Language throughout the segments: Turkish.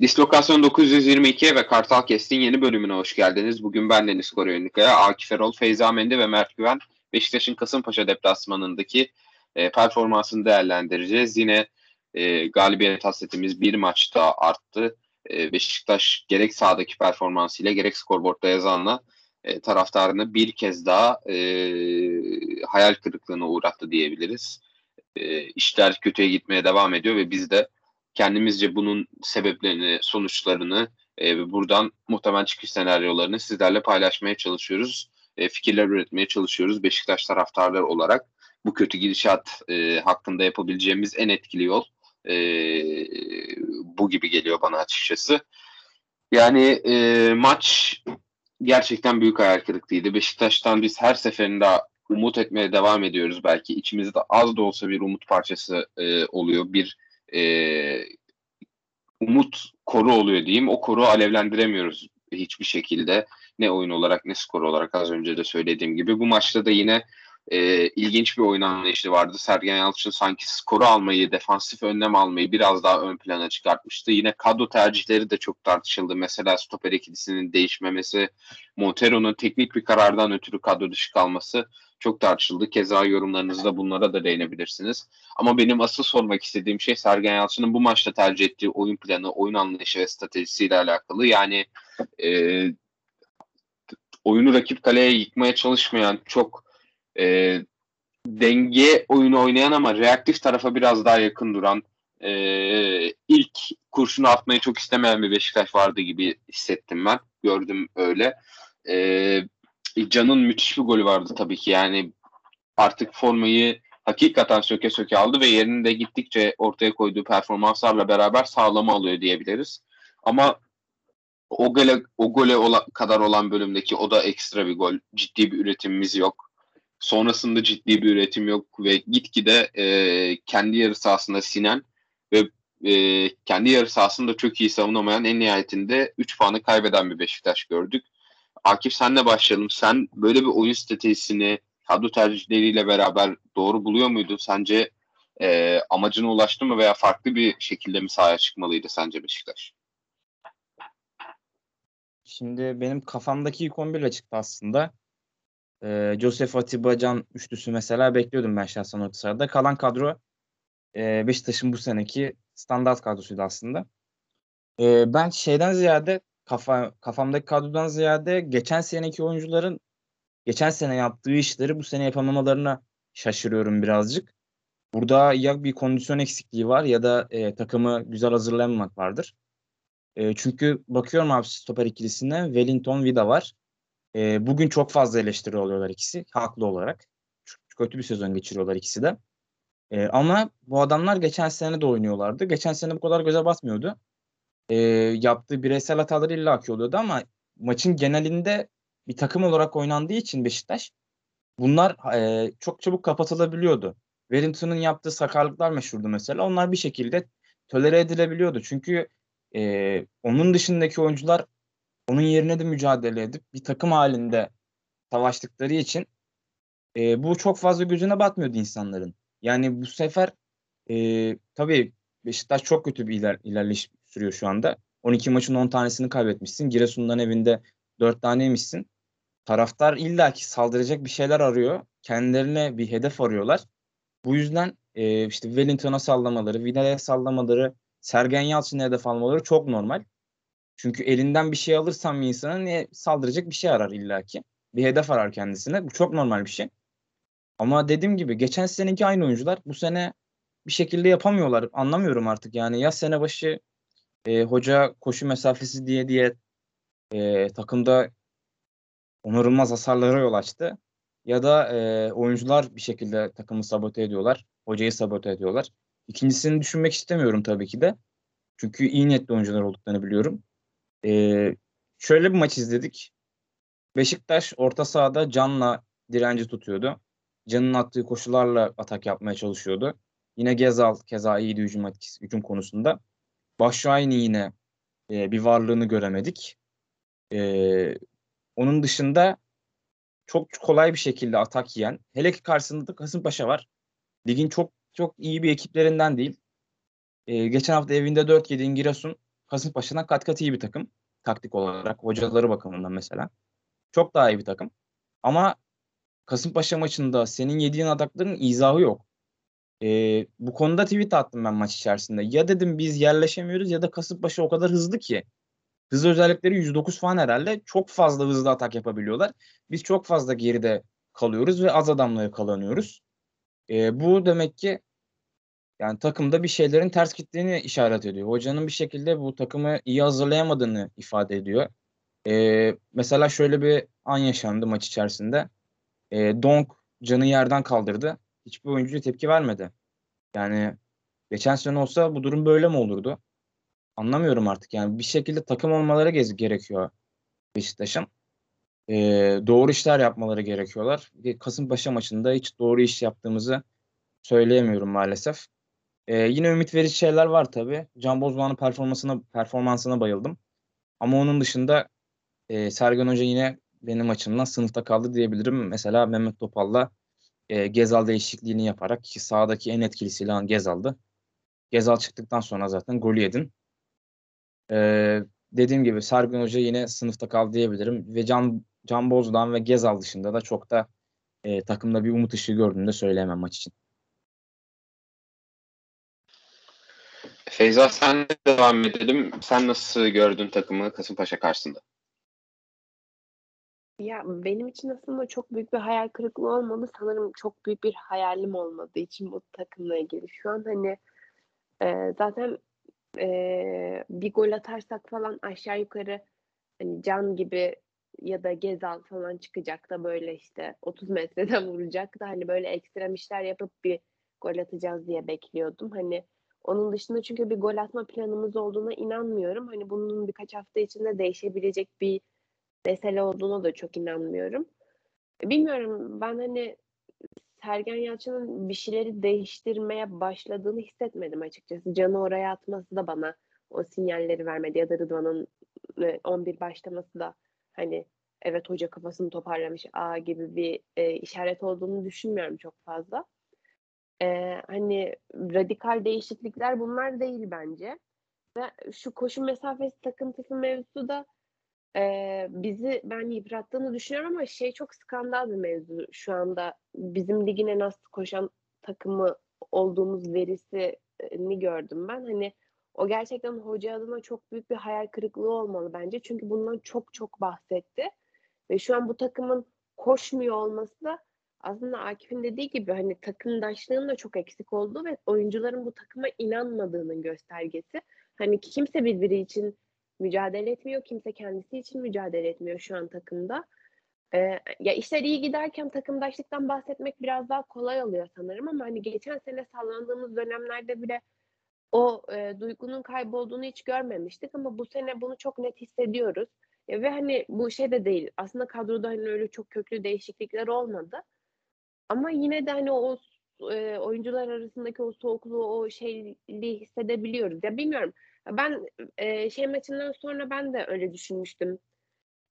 Dislokasyon 922 ve Kartal Kest'in yeni bölümüne hoş geldiniz. Bugün ben Deniz Koruyunikaya, Akif Erol, Feyza Mende ve Mert Güven Beşiktaş'ın Kasımpaşa deplasmanındaki e, performansını değerlendireceğiz. Yine e, galibiyet hasretimiz bir maçta arttı. E, Beşiktaş gerek sahadaki performansıyla gerek skorboardda yazanla e, taraftarını bir kez daha e, hayal kırıklığına uğrattı diyebiliriz. E, işler kötüye gitmeye devam ediyor ve biz de kendimizce bunun sebeplerini, sonuçlarını e, ve buradan muhtemel çıkış senaryolarını sizlerle paylaşmaya çalışıyoruz. E, fikirler üretmeye çalışıyoruz Beşiktaş taraftarları olarak. Bu kötü gidişat e, hakkında yapabileceğimiz en etkili yol e, bu gibi geliyor bana açıkçası. Yani e, maç gerçekten büyük hayal kırıklığıydı. Beşiktaş'tan biz her seferinde umut etmeye devam ediyoruz belki. içimizde az da olsa bir umut parçası e, oluyor. Bir e, umut koru oluyor diyeyim. O koru alevlendiremiyoruz hiçbir şekilde. Ne oyun olarak ne skor olarak az önce de söylediğim gibi. Bu maçta da yine e, ilginç bir oyun anlayışı vardı. Sergen Yalçın sanki skoru almayı, defansif önlem almayı biraz daha ön plana çıkartmıştı. Yine kadro tercihleri de çok tartışıldı. Mesela stoper ikilisinin değişmemesi, Montero'nun teknik bir karardan ötürü kadro dışı kalması çok tartışıldı. Keza yorumlarınızda bunlara da değinebilirsiniz. Ama benim asıl sormak istediğim şey Sergen Yalçın'ın bu maçta tercih ettiği oyun planı, oyun anlayışı ve stratejisiyle alakalı. Yani e, oyunu rakip kaleye yıkmaya çalışmayan, çok e, denge oyunu oynayan ama reaktif tarafa biraz daha yakın duran, e, ilk kurşunu atmayı çok istemeyen bir Beşiktaş vardı gibi hissettim ben. Gördüm öyle. E, Can'ın müthiş bir golü vardı tabii ki. Yani artık formayı hakikaten söke söke aldı ve yerinde gittikçe ortaya koyduğu performanslarla beraber sağlama alıyor diyebiliriz. Ama o gole, o gole ola, kadar olan bölümdeki o da ekstra bir gol. Ciddi bir üretimimiz yok. Sonrasında ciddi bir üretim yok ve gitgide e, kendi yarı sahasında sinen ve e, kendi yarı sahasında çok iyi savunamayan en nihayetinde 3 puanı kaybeden bir Beşiktaş gördük. Akif senle başlayalım. Sen böyle bir oyun stratejisini kadro tercihleriyle beraber doğru buluyor muydun? Sence e, amacına ulaştı mı veya farklı bir şekilde mi sahaya çıkmalıydı sence Beşiktaş? Şimdi benim kafamdaki ilk 11 ile çıktı aslında. Ee, Josef Atiba Can üçlüsü mesela bekliyordum ben şahsen orta sahada. Kalan kadro e, Beşiktaş'ın bu seneki standart kadrosuydu aslında. E, ben şeyden ziyade kafa, kafamdaki kadrodan ziyade geçen seneki oyuncuların geçen sene yaptığı işleri bu sene yapamamalarına şaşırıyorum birazcık. Burada ya bir kondisyon eksikliği var ya da e, takımı güzel hazırlamamak vardır. E, çünkü bakıyorum abi stoper ikilisine Wellington Vida var. E, bugün çok fazla eleştiri oluyorlar ikisi haklı olarak. Çok kötü bir sezon geçiriyorlar ikisi de. E, ama bu adamlar geçen sene de oynuyorlardı. Geçen sene bu kadar göze batmıyordu e, yaptığı bireysel hataları illaki oluyordu ama maçın genelinde bir takım olarak oynandığı için Beşiktaş bunlar e, çok çabuk kapatılabiliyordu. Wellington'un yaptığı sakarlıklar meşhurdu mesela. Onlar bir şekilde tolere edilebiliyordu. Çünkü e, onun dışındaki oyuncular onun yerine de mücadele edip bir takım halinde savaştıkları için e, bu çok fazla gözüne batmıyordu insanların. Yani bu sefer e, tabii Beşiktaş çok kötü bir iler, ilerleyiş sürüyor şu anda. 12 maçın 10 tanesini kaybetmişsin. Giresun'dan evinde 4 taneymişsin. Taraftar illaki saldıracak bir şeyler arıyor. Kendilerine bir hedef arıyorlar. Bu yüzden e, işte Wellington'a sallamaları, Vidal'e sallamaları, Sergen Yalçın'a hedef almaları çok normal. Çünkü elinden bir şey alırsan bir insanın ne saldıracak bir şey arar illaki. Bir hedef arar kendisine. Bu çok normal bir şey. Ama dediğim gibi geçen seneki aynı oyuncular bu sene bir şekilde yapamıyorlar. Anlamıyorum artık yani. Ya sene başı e, hoca koşu mesafesi diye diye e, takımda onarılmaz hasarlara yol açtı. Ya da e, oyuncular bir şekilde takımı sabote ediyorlar. Hocayı sabote ediyorlar. İkincisini düşünmek istemiyorum tabii ki de. Çünkü iyi niyetli oyuncular olduklarını biliyorum. E, şöyle bir maç izledik. Beşiktaş orta sahada Can'la direnci tutuyordu. Can'ın attığı koşularla atak yapmaya çalışıyordu. Yine Gezal keza iyiydi hücum, hücum konusunda. Başşuayni yine e, bir varlığını göremedik. E, onun dışında çok kolay bir şekilde atak yiyen. Hele ki karşısında da Kasımpaşa var. Ligin çok çok iyi bir ekiplerinden değil. E, geçen hafta evinde 4 yediğin Giresun Kasımpaşa'dan kat kat iyi bir takım. Taktik olarak, hocaları bakımından mesela. Çok daha iyi bir takım. Ama Kasımpaşa maçında senin yediğin atakların izahı yok. Ee, bu konuda tweet attım ben maç içerisinde. Ya dedim biz yerleşemiyoruz ya da Kasımpaşa o kadar hızlı ki. Hız özellikleri 109 falan herhalde. Çok fazla hızlı atak yapabiliyorlar. Biz çok fazla geride kalıyoruz ve az adamla yakalanıyoruz. Ee, bu demek ki yani takımda bir şeylerin ters gittiğini işaret ediyor. Hocanın bir şekilde bu takımı iyi hazırlayamadığını ifade ediyor. Ee, mesela şöyle bir an yaşandı maç içerisinde. Ee, Donk canı yerden kaldırdı. Hiçbir oyuncu tepki vermedi. Yani geçen sene olsa bu durum böyle mi olurdu? Anlamıyorum artık. Yani bir şekilde takım olmaları gerekiyor Beşiktaş'ın. Ee, doğru işler yapmaları gerekiyorlar. Kasımpaşa maçında hiç doğru iş yaptığımızı söyleyemiyorum maalesef. Ee, yine ümit verici şeyler var tabii. Can Bozdoğan'ın performansına, performansına bayıldım. Ama onun dışında e, Sergen Hoca yine benim açımdan sınıfta kaldı diyebilirim. Mesela Mehmet Topal'la e, Gezal değişikliğini yaparak ki sahadaki en etkili silahın Gezal'dı. Gezal çıktıktan sonra zaten golü yedin. E, dediğim gibi Sergen Hoca yine sınıfta kaldı diyebilirim. Ve Can, Can Bozdoğan ve Gezal dışında da çok da e, takımda bir umut ışığı gördüğünü de söyleyemem maç için. Feyza sen devam edelim. Sen nasıl gördün takımı Kasımpaşa karşısında? Ya benim için aslında çok büyük bir hayal kırıklığı olmadı. Sanırım çok büyük bir hayalim olmadığı için bu takımla ilgili. Şu an hani e, zaten e, bir gol atarsak falan aşağı yukarı hani Can gibi ya da Gezal falan çıkacak da böyle işte 30 metreden vuracak da hani böyle ekstrem işler yapıp bir gol atacağız diye bekliyordum. Hani onun dışında çünkü bir gol atma planımız olduğuna inanmıyorum. Hani bunun birkaç hafta içinde değişebilecek bir mesele olduğuna da çok inanmıyorum. Bilmiyorum ben hani Sergen Yalçın'ın bir şeyleri değiştirmeye başladığını hissetmedim açıkçası. Can'ı oraya atması da bana o sinyalleri vermedi ya da Rıdvan'ın 11 e, başlaması da hani evet hoca kafasını toparlamış a gibi bir e, işaret olduğunu düşünmüyorum çok fazla. E, hani radikal değişiklikler bunlar değil bence. Ve şu koşu mesafesi takıntısı mevzusu da e, bizi ben yıprattığını düşünüyorum ama şey çok skandal bir mevzu şu anda bizim ligin en az koşan takımı olduğumuz verisini gördüm ben. Hani o gerçekten hoca adına çok büyük bir hayal kırıklığı olmalı bence. Çünkü bundan çok çok bahsetti. Ve şu an bu takımın koşmuyor olması da aslında Akif'in dediği gibi hani takımdaşlığın da çok eksik olduğu ve oyuncuların bu takıma inanmadığının göstergesi. Hani kimse birbiri için mücadele etmiyor. Kimse kendisi için mücadele etmiyor şu an takımda. Ee, ya işler iyi giderken takımdaşlıktan bahsetmek biraz daha kolay oluyor sanırım ama hani geçen sene sallandığımız dönemlerde bile o e, duygunun kaybolduğunu hiç görmemiştik ama bu sene bunu çok net hissediyoruz. E, ve hani bu şey de değil. Aslında kadroda hani öyle çok köklü değişiklikler olmadı. Ama yine de hani o e, oyuncular arasındaki o soğukluğu, o şeyliği hissedebiliyoruz. Ya bilmiyorum. Ben e, şey maçından sonra ben de öyle düşünmüştüm.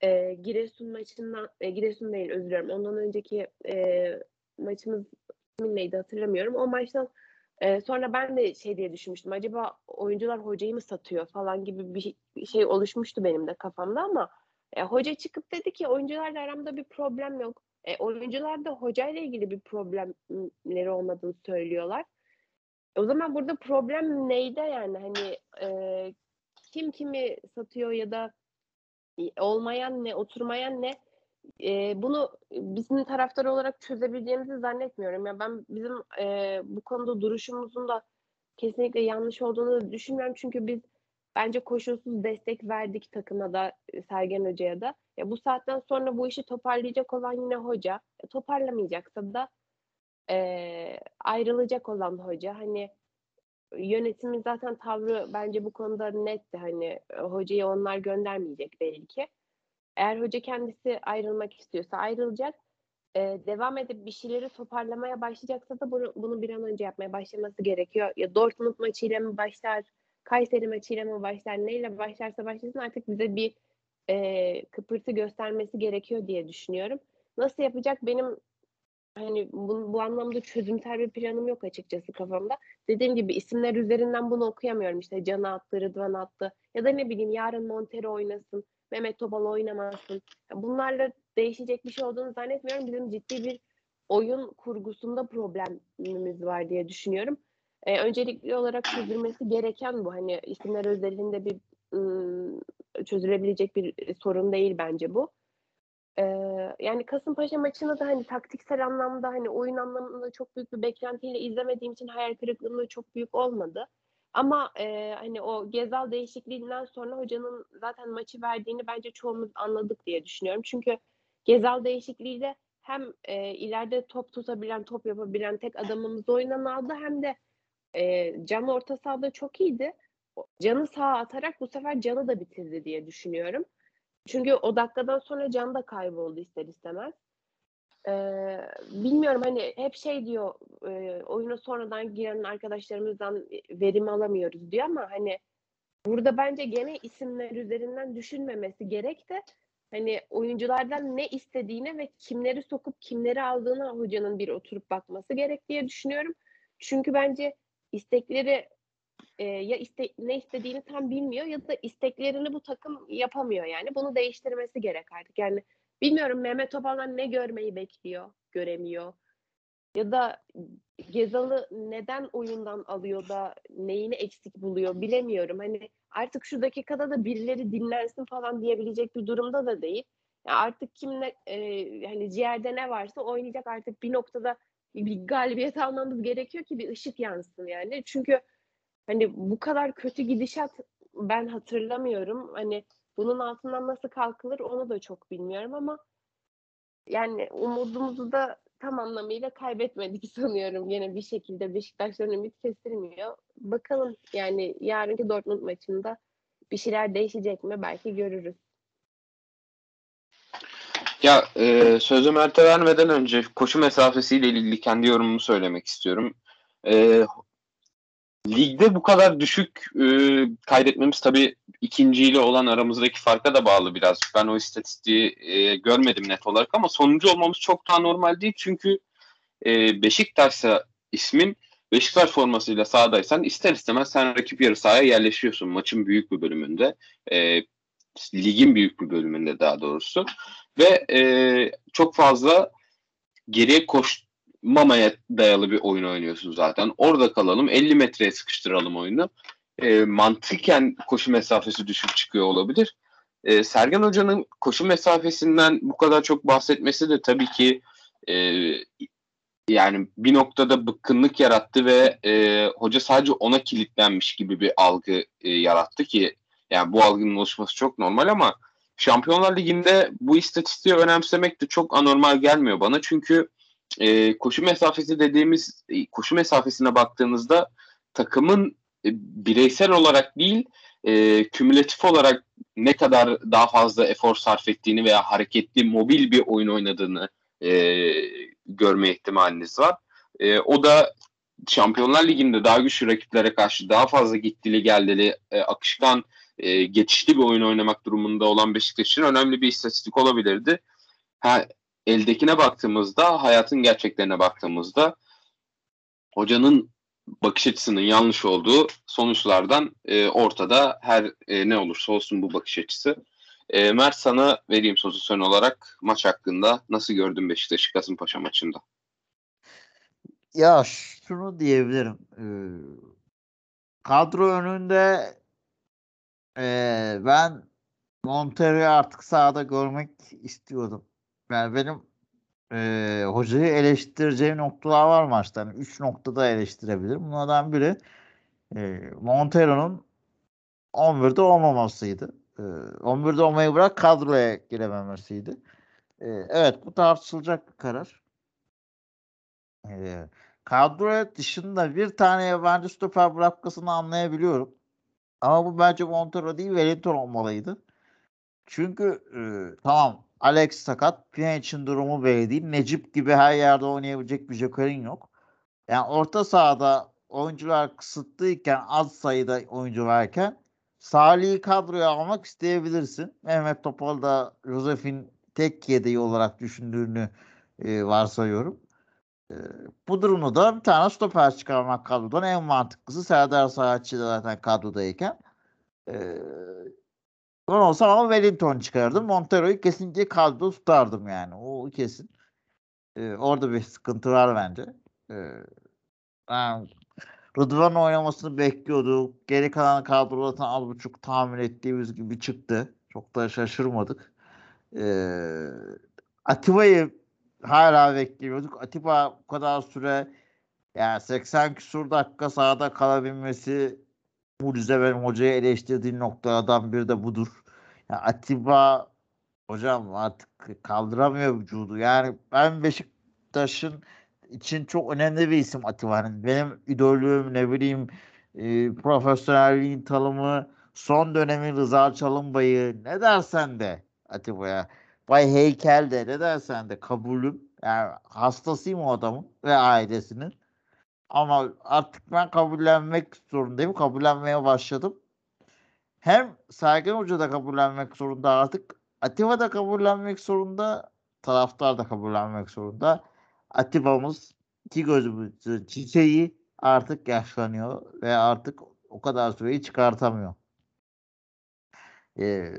E, Giresun maçından, e, Giresun değil özür dilerim. Ondan önceki e, maçımız neydi hatırlamıyorum. O maçtan e, sonra ben de şey diye düşünmüştüm. Acaba oyuncular hocayı mı satıyor falan gibi bir şey oluşmuştu benim de kafamda ama e, hoca çıkıp dedi ki oyuncularla aramda bir problem yok. E, oyuncular da hocayla ilgili bir problemleri olmadığını söylüyorlar. O zaman burada problem neyde yani hani e, kim kimi satıyor ya da olmayan ne oturmayan ne e, bunu bizim taraftar olarak çözebileceğimizi zannetmiyorum. Yani ben bizim e, bu konuda duruşumuzun da kesinlikle yanlış olduğunu düşünmüyorum. Çünkü biz bence koşulsuz destek verdik takıma da Sergen Hoca'ya da. Ya bu saatten sonra bu işi toparlayacak olan yine hoca. E, toparlamayacaksa da e, ayrılacak olan hoca hani yönetimin zaten tavrı bence bu konuda netti hani hocayı onlar göndermeyecek belli ki. Eğer hoca kendisi ayrılmak istiyorsa ayrılacak. Ee, devam edip bir şeyleri toparlamaya başlayacaksa da bunu, bunu bir an önce yapmaya başlaması gerekiyor. Ya Dortmund maçıyla mı başlar, Kayseri maçıyla mı başlar, neyle başlarsa başlasın artık bize bir e, kıpırtı göstermesi gerekiyor diye düşünüyorum. Nasıl yapacak benim hani bu, bu anlamda çözümsel bir planım yok açıkçası kafamda. Dediğim gibi isimler üzerinden bunu okuyamıyorum. İşte Can attı, Rıdvan attı ya da ne bileyim yarın Montero oynasın, Mehmet Topal oynamasın. Bunlarla değişecek bir şey olduğunu zannetmiyorum. Bizim ciddi bir oyun kurgusunda problemimiz var diye düşünüyorum. Ee, öncelikli olarak çözülmesi gereken bu. Hani isimler özelinde bir ım, çözülebilecek bir sorun değil bence bu. Ee, yani Kasımpaşa maçını da hani taktiksel anlamda hani oyun anlamında çok büyük bir beklentiyle izlemediğim için hayal kırıklığım da çok büyük olmadı. Ama e, hani o Gezal değişikliğinden sonra hocanın zaten maçı verdiğini bence çoğumuz anladık diye düşünüyorum. Çünkü Gezal değişikliğiyle hem e, ileride top tutabilen, top yapabilen tek adamımız oyundan aldı hem de e, Can orta sahada çok iyiydi. Can'ı sağa atarak bu sefer Can'ı da bitirdi diye düşünüyorum. Çünkü o dakikadan sonra Can da kayboldu ister istemez. Ee, bilmiyorum hani hep şey diyor e, oyuna sonradan giren arkadaşlarımızdan verim alamıyoruz diyor ama hani burada bence gene isimler üzerinden düşünmemesi gerek de hani oyunculardan ne istediğine ve kimleri sokup kimleri aldığına hocanın bir oturup bakması gerek diye düşünüyorum. Çünkü bence istekleri e, ya iste, ne istediğini tam bilmiyor ya da isteklerini bu takım yapamıyor yani. Bunu değiştirmesi gerek artık. Yani bilmiyorum Mehmet Topal'dan ne görmeyi bekliyor, göremiyor. Ya da Gezal'ı neden oyundan alıyor da neyini eksik buluyor bilemiyorum. Hani artık şu dakikada da birileri dinlensin falan diyebilecek bir durumda da değil. Yani artık kimle e, hani ciğerde ne varsa oynayacak artık bir noktada bir galibiyet almamız gerekiyor ki bir ışık yansın yani. Çünkü hani bu kadar kötü gidişat ben hatırlamıyorum. Hani bunun altından nasıl kalkılır onu da çok bilmiyorum ama yani umudumuzu da tam anlamıyla kaybetmedik sanıyorum. Yine bir şekilde Beşiktaş'tan ümit kesilmiyor. Bakalım yani yarınki Dortmund maçında bir şeyler değişecek mi? Belki görürüz. Ya e, sözü Mert'e vermeden önce koşu mesafesiyle ilgili kendi yorumumu söylemek istiyorum. E, ligde bu kadar düşük e, kaydetmemiz tabii ikinciyle olan aramızdaki farka da bağlı biraz. Ben o istatistiği e, görmedim net olarak ama sonuncu olmamız çok daha normal değil. Çünkü e, Beşiktaş'sa ismin Beşiktaş formasıyla sahadaysan ister istemez sen rakip yarı sahaya yerleşiyorsun maçın büyük bir bölümünde. E, ligin büyük bir bölümünde daha doğrusu. Ve e, çok fazla geriye koş, mamaya dayalı bir oyun oynuyorsun zaten. Orada kalalım 50 metreye sıkıştıralım oyunu. E, mantıken koşu mesafesi düşük çıkıyor olabilir. E, Sergen Hoca'nın koşu mesafesinden bu kadar çok bahsetmesi de tabii ki e, yani bir noktada bıkkınlık yarattı ve e, hoca sadece ona kilitlenmiş gibi bir algı e, yarattı ki yani bu algının oluşması çok normal ama Şampiyonlar Ligi'nde bu istatistiği önemsemek de çok anormal gelmiyor bana. Çünkü e, koşu mesafesi dediğimiz e, koşu mesafesine baktığınızda takımın e, bireysel olarak değil e, kümülatif olarak ne kadar daha fazla efor sarf ettiğini veya hareketli mobil bir oyun oynadığını e, görme ihtimaliniz var. E, o da Şampiyonlar Ligi'nde daha güçlü rakiplere karşı daha fazla gittili geldili e, akışkan e, geçişli bir oyun oynamak durumunda olan Beşiktaş için önemli bir istatistik olabilirdi. Ha, eldekine baktığımızda, hayatın gerçeklerine baktığımızda hocanın bakış açısının yanlış olduğu sonuçlardan e, ortada her e, ne olursa olsun bu bakış açısı. E, Mert sana vereyim sözü son olarak maç hakkında nasıl gördün Beşiktaş'ı Kasımpaşa maçında? Ya şunu diyebilirim. Ee, kadro önünde e, ben Montero'yu artık sahada görmek istiyordum. Yani benim e, hocayı eleştireceğim noktalar var maçta. Yani üç noktada eleştirebilirim. Bunlardan biri e, Montero'nun 11'de olmamasıydı. E, 11'de olmayı bırak kadroya girememesiydi. E, evet bu tartışılacak bir karar. E, kadroya dışında bir tane yabancı stoper bırakmasını anlayabiliyorum. Ama bu bence Montero değil Wellington olmalıydı. Çünkü e, tamam Alex sakat. Pjanic'in durumu belli değil. Necip gibi her yerde oynayabilecek bir jokerin yok. Yani orta sahada oyuncular kısıtlıyken az sayıda oyuncu varken Salih'i kadroya almak isteyebilirsin. Mehmet Topal da Josef'in tek yedeği olarak düşündüğünü e, varsayıyorum. Ee, bu durumda da bir tane stoper çıkarmak kadrodan en mantıklısı Serdar Saatçı da zaten kadrodayken. Ee, ben olsam ama Wellington çıkardım. Montero'yu kesinlikle kadroda tutardım yani. O kesin. Ee, orada bir sıkıntı var bence. Ben Rıdvan oynamasını bekliyorduk. Geri kalan kadrodan az buçuk tahmin ettiğimiz gibi çıktı. Çok da şaşırmadık. Ee, Atiba'yı hala bekliyorduk. Atiba bu kadar süre yani 80 küsur dakika sahada kalabilmesi mucize benim hocaya eleştirdiğim noktalardan biri de budur. Yani Atiba hocam artık kaldıramıyor vücudu. Yani ben Beşiktaş'ın için çok önemli bir isim Atiba'nın. Benim idolüm ne bileyim e, profesyonelliğin tanımı son dönemin Rıza Çalınbay'ı ne dersen de Atiba'ya. Bay Heykel de ne dersen de kabulüm. Yani hastasıyım o adamın ve ailesinin. Ama artık ben kabullenmek zorundayım. Kabullenmeye başladım. Hem Sergen Hoca da kabullenmek zorunda artık. Atiba da kabullenmek zorunda. Taraftar da kabullenmek zorunda. Atiba'mız iki gözümüzün çiçeği artık yaşlanıyor ve artık o kadar süreyi çıkartamıyor. Ee,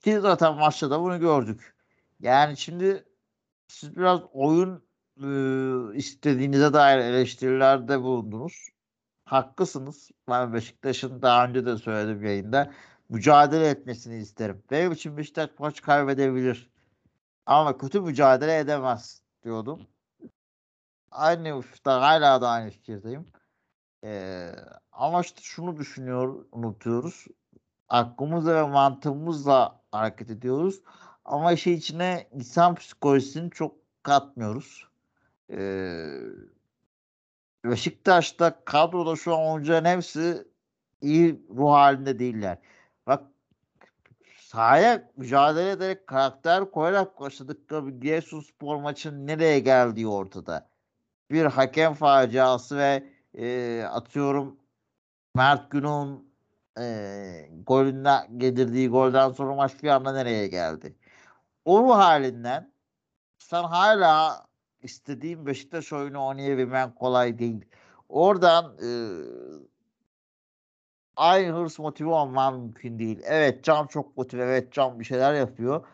ki zaten maçta da bunu gördük. Yani şimdi siz biraz oyun e, istediğinize dair eleştirilerde bulundunuz. Haklısınız. Ben Beşiktaş'ın daha önce de söyledim yayında mücadele etmesini isterim. Benim için Beşiktaş maç kaybedebilir. Ama kötü mücadele edemez diyordum. Aynı uçta hala da aynı fikirdeyim. Ee, ama işte şunu düşünüyor, unutuyoruz. Aklımızla ve mantığımızla hareket ediyoruz. Ama işin içine insan psikolojisini çok katmıyoruz. Ee, Beşiktaş'ta kadroda şu an oyuncuların hepsi iyi ruh halinde değiller. Bak sahaya mücadele ederek karakter koyarak başladıkları bir Giresunspor maçının nereye geldiği ortada. Bir hakem faciası ve e, atıyorum Mert Günok'un e, golünden getirdiği golden sonra maç bir anda nereye geldi? O ruh halinden sen hala istediğin Beşiktaş oyunu oynayabilmen kolay değil. Oradan e, aynı hırs motive olman mümkün değil. Evet Can çok motive. Evet Can bir şeyler yapıyor.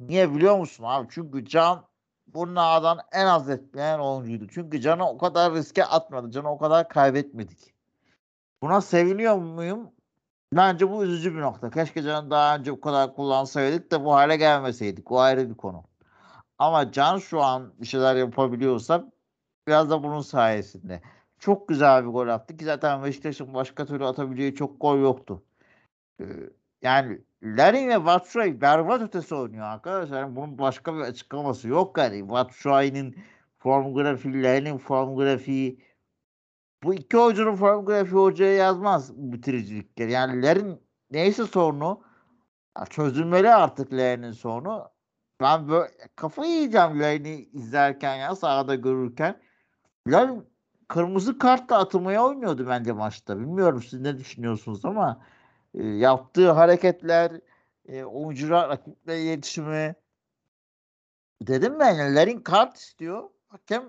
Niye biliyor musun abi? Çünkü Can bu nadan en az etmeyen oyuncuydu. Çünkü Can'ı o kadar riske atmadı. Can'ı o kadar kaybetmedik. Buna seviniyor muyum? Bence bu üzücü bir nokta. Keşke Can'ı daha önce bu kadar kullansaydık da bu hale gelmeseydik. O ayrı bir konu. Ama Can şu an bir şeyler yapabiliyorsa biraz da bunun sayesinde. Çok güzel bir gol attı ki zaten Beşiktaş'ın başka türlü atabileceği çok gol yoktu. Ee, yani Larin ve Batshuayi berbat ötesi oynuyor arkadaşlar. Yani bunun başka bir açıklaması yok yani. Batshuayi'nin form grafiği, Larin'in form grafiği bu iki oyuncunun form grafiği hocaya yazmaz bitiricilikleri. Yani Larin neyse sorunu çözülmeli artık Larin'in sorunu. Ben böyle kafayı yiyeceğim Larin'i izlerken ya sahada görürken. Larin kırmızı kartla atılmaya oynuyordu bence maçta. Bilmiyorum siz ne düşünüyorsunuz ama e, yaptığı hareketler, e, oyuncular rakiple iletişimi dedim ben yani Larin kart istiyor. Hakem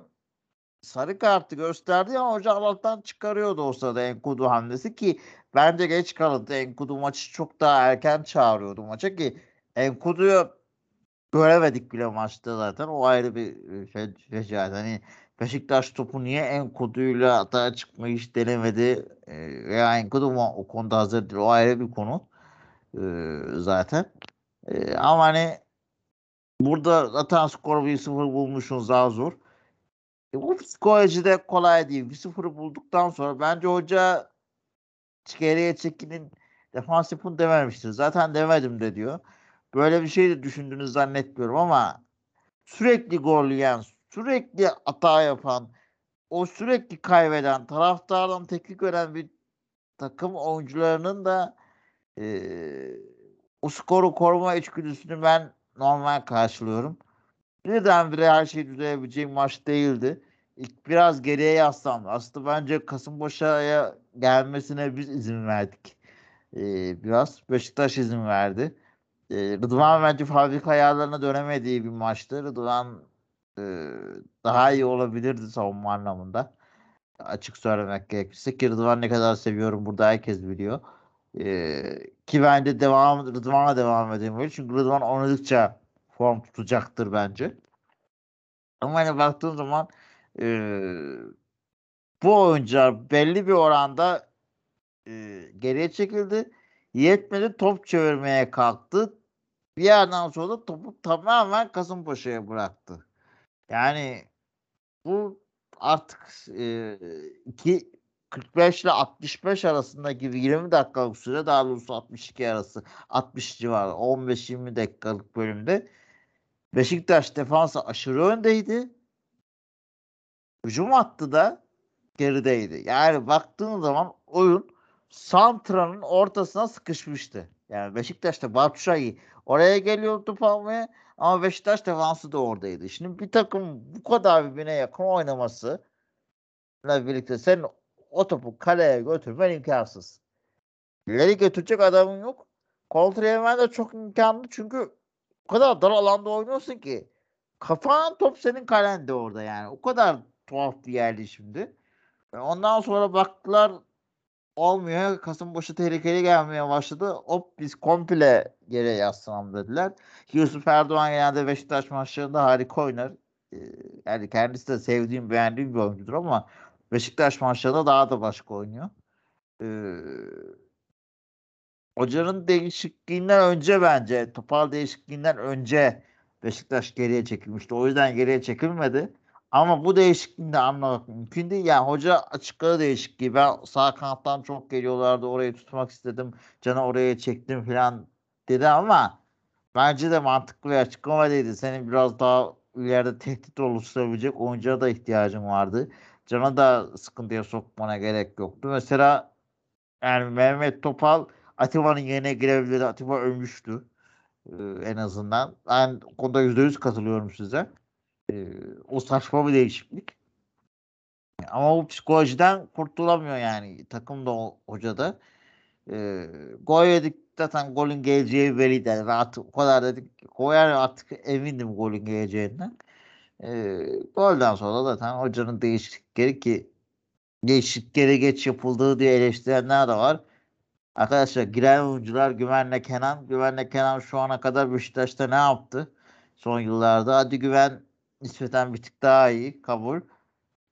sarı kartı gösterdi ama hoca Allah'tan çıkarıyordu o sırada Enkudu hamlesi ki bence geç kalındı. Enkudu maçı çok daha erken çağırıyordu maça ki Enkudu'yu göremedik bile maçta zaten. O ayrı bir e, şey, fecaat. Hani Beşiktaş topu niye Enkudu'yla atağa çıkmayı hiç denemedi e, veya Enkudu mu o konuda hazır değil. O ayrı bir konu e, zaten. Ama hani burada zaten skor 1-0 bulmuşsun daha zor. E, bu psikolojide kolay değil. 1-0'ı bulduktan sonra bence hoca geriye çekinin defans yapın dememiştir. Zaten demedim de diyor. Böyle bir şey de düşündüğünü zannetmiyorum ama sürekli gol yiyen, sürekli hata yapan, o sürekli kaybeden, taraftardan teknik veren bir takım oyuncularının da e, o skoru koruma içgüdüsünü ben normal karşılıyorum. Birdenbire her şey düzelebileceği maç değildi. İlk biraz geriye yaslandı. Aslında bence Kasımpaşa'ya gelmesine biz izin verdik. Ee, biraz Beşiktaş izin verdi. Ee, Rıdvan bence fabrika ayarlarına dönemediği bir maçtı. Rıdvan e, daha iyi olabilirdi savunma anlamında. Açık söylemek gerekirse ki Rıdvan ne kadar seviyorum burada herkes biliyor. E, ki bence devam Rıdvan'a devam edemiyor. Çünkü Rıdvan oynadıkça form tutacaktır bence. Ama hani baktığın zaman e, bu oyuncular belli bir oranda e, geriye çekildi. Yetmedi top çevirmeye kalktı. Bir yerden sonra da topu tamamen Kasımpaşa'ya bıraktı. Yani bu artık e, iki 45 ile 65 arasındaki 20 dakikalık süre daha doğrusu 62 arası 60 civarı 15-20 dakikalık bölümde Beşiktaş defansı aşırı öndeydi. Hücum hattı da gerideydi. Yani baktığın zaman oyun Santra'nın ortasına sıkışmıştı. Yani Beşiktaş'ta Batshuayi oraya geliyordu almaya ama Beşiktaş defansı da oradaydı. Şimdi bir takım bu kadar birbirine yakın oynaması birlikte sen o topu kaleye götürmen imkansız. İleri götürecek adamın yok. Kontra yemen de çok imkanlı çünkü o kadar dar alanda oynuyorsun ki kafan top senin kalende orada yani. O kadar tuhaf bir yerdi şimdi. Ondan sonra baktılar olmuyor. Kasımpaşa tehlikeli gelmeye başladı. Hop biz komple yere yaslanalım dediler. Yusuf Erdoğan genelde Beşiktaş maçlarında harika oynar. Yani kendisi de sevdiğim, beğendiğim bir oyuncudur ama Beşiktaş maçlarında daha da başka oynuyor. Ee, hocanın değişikliğinden önce bence, topal değişikliğinden önce Beşiktaş geriye çekilmişti. O yüzden geriye çekilmedi. Ama bu değişikliğini de anlamak mümkün değil. Yani hoca açıkladı değişikliği. Ben sağ kanattan çok geliyorlardı. Orayı tutmak istedim. Canı oraya çektim falan dedi ama bence de mantıklı bir açıklama değildi. Senin biraz daha ileride tehdit oluşturabilecek oyuncuya da ihtiyacın vardı. Can'a da sıkıntıya sokmana gerek yoktu. Mesela yani Mehmet Topal Atiba'nın yerine girebilirdi. Atiba ölmüştü. Ee, en azından. Ben konuda %100 katılıyorum size. Ee, o saçma bir değişiklik. Ama bu psikolojiden kurtulamıyor yani. Takım da hoca da. Ee, gol yedik zaten golün geleceği belliydi. Yani artık o kadar dedik. Koyar artık emindim golün geleceğinden. Ee, golden sonra zaten hocanın değişiklikleri ki değişiklikleri geç yapıldığı diye eleştirenler de var. Arkadaşlar giren oyuncular Güven'le Kenan. Güven'le Kenan şu ana kadar Beşiktaş'ta ne yaptı? Son yıllarda. Hadi Güven nispeten bir tık daha iyi kabul.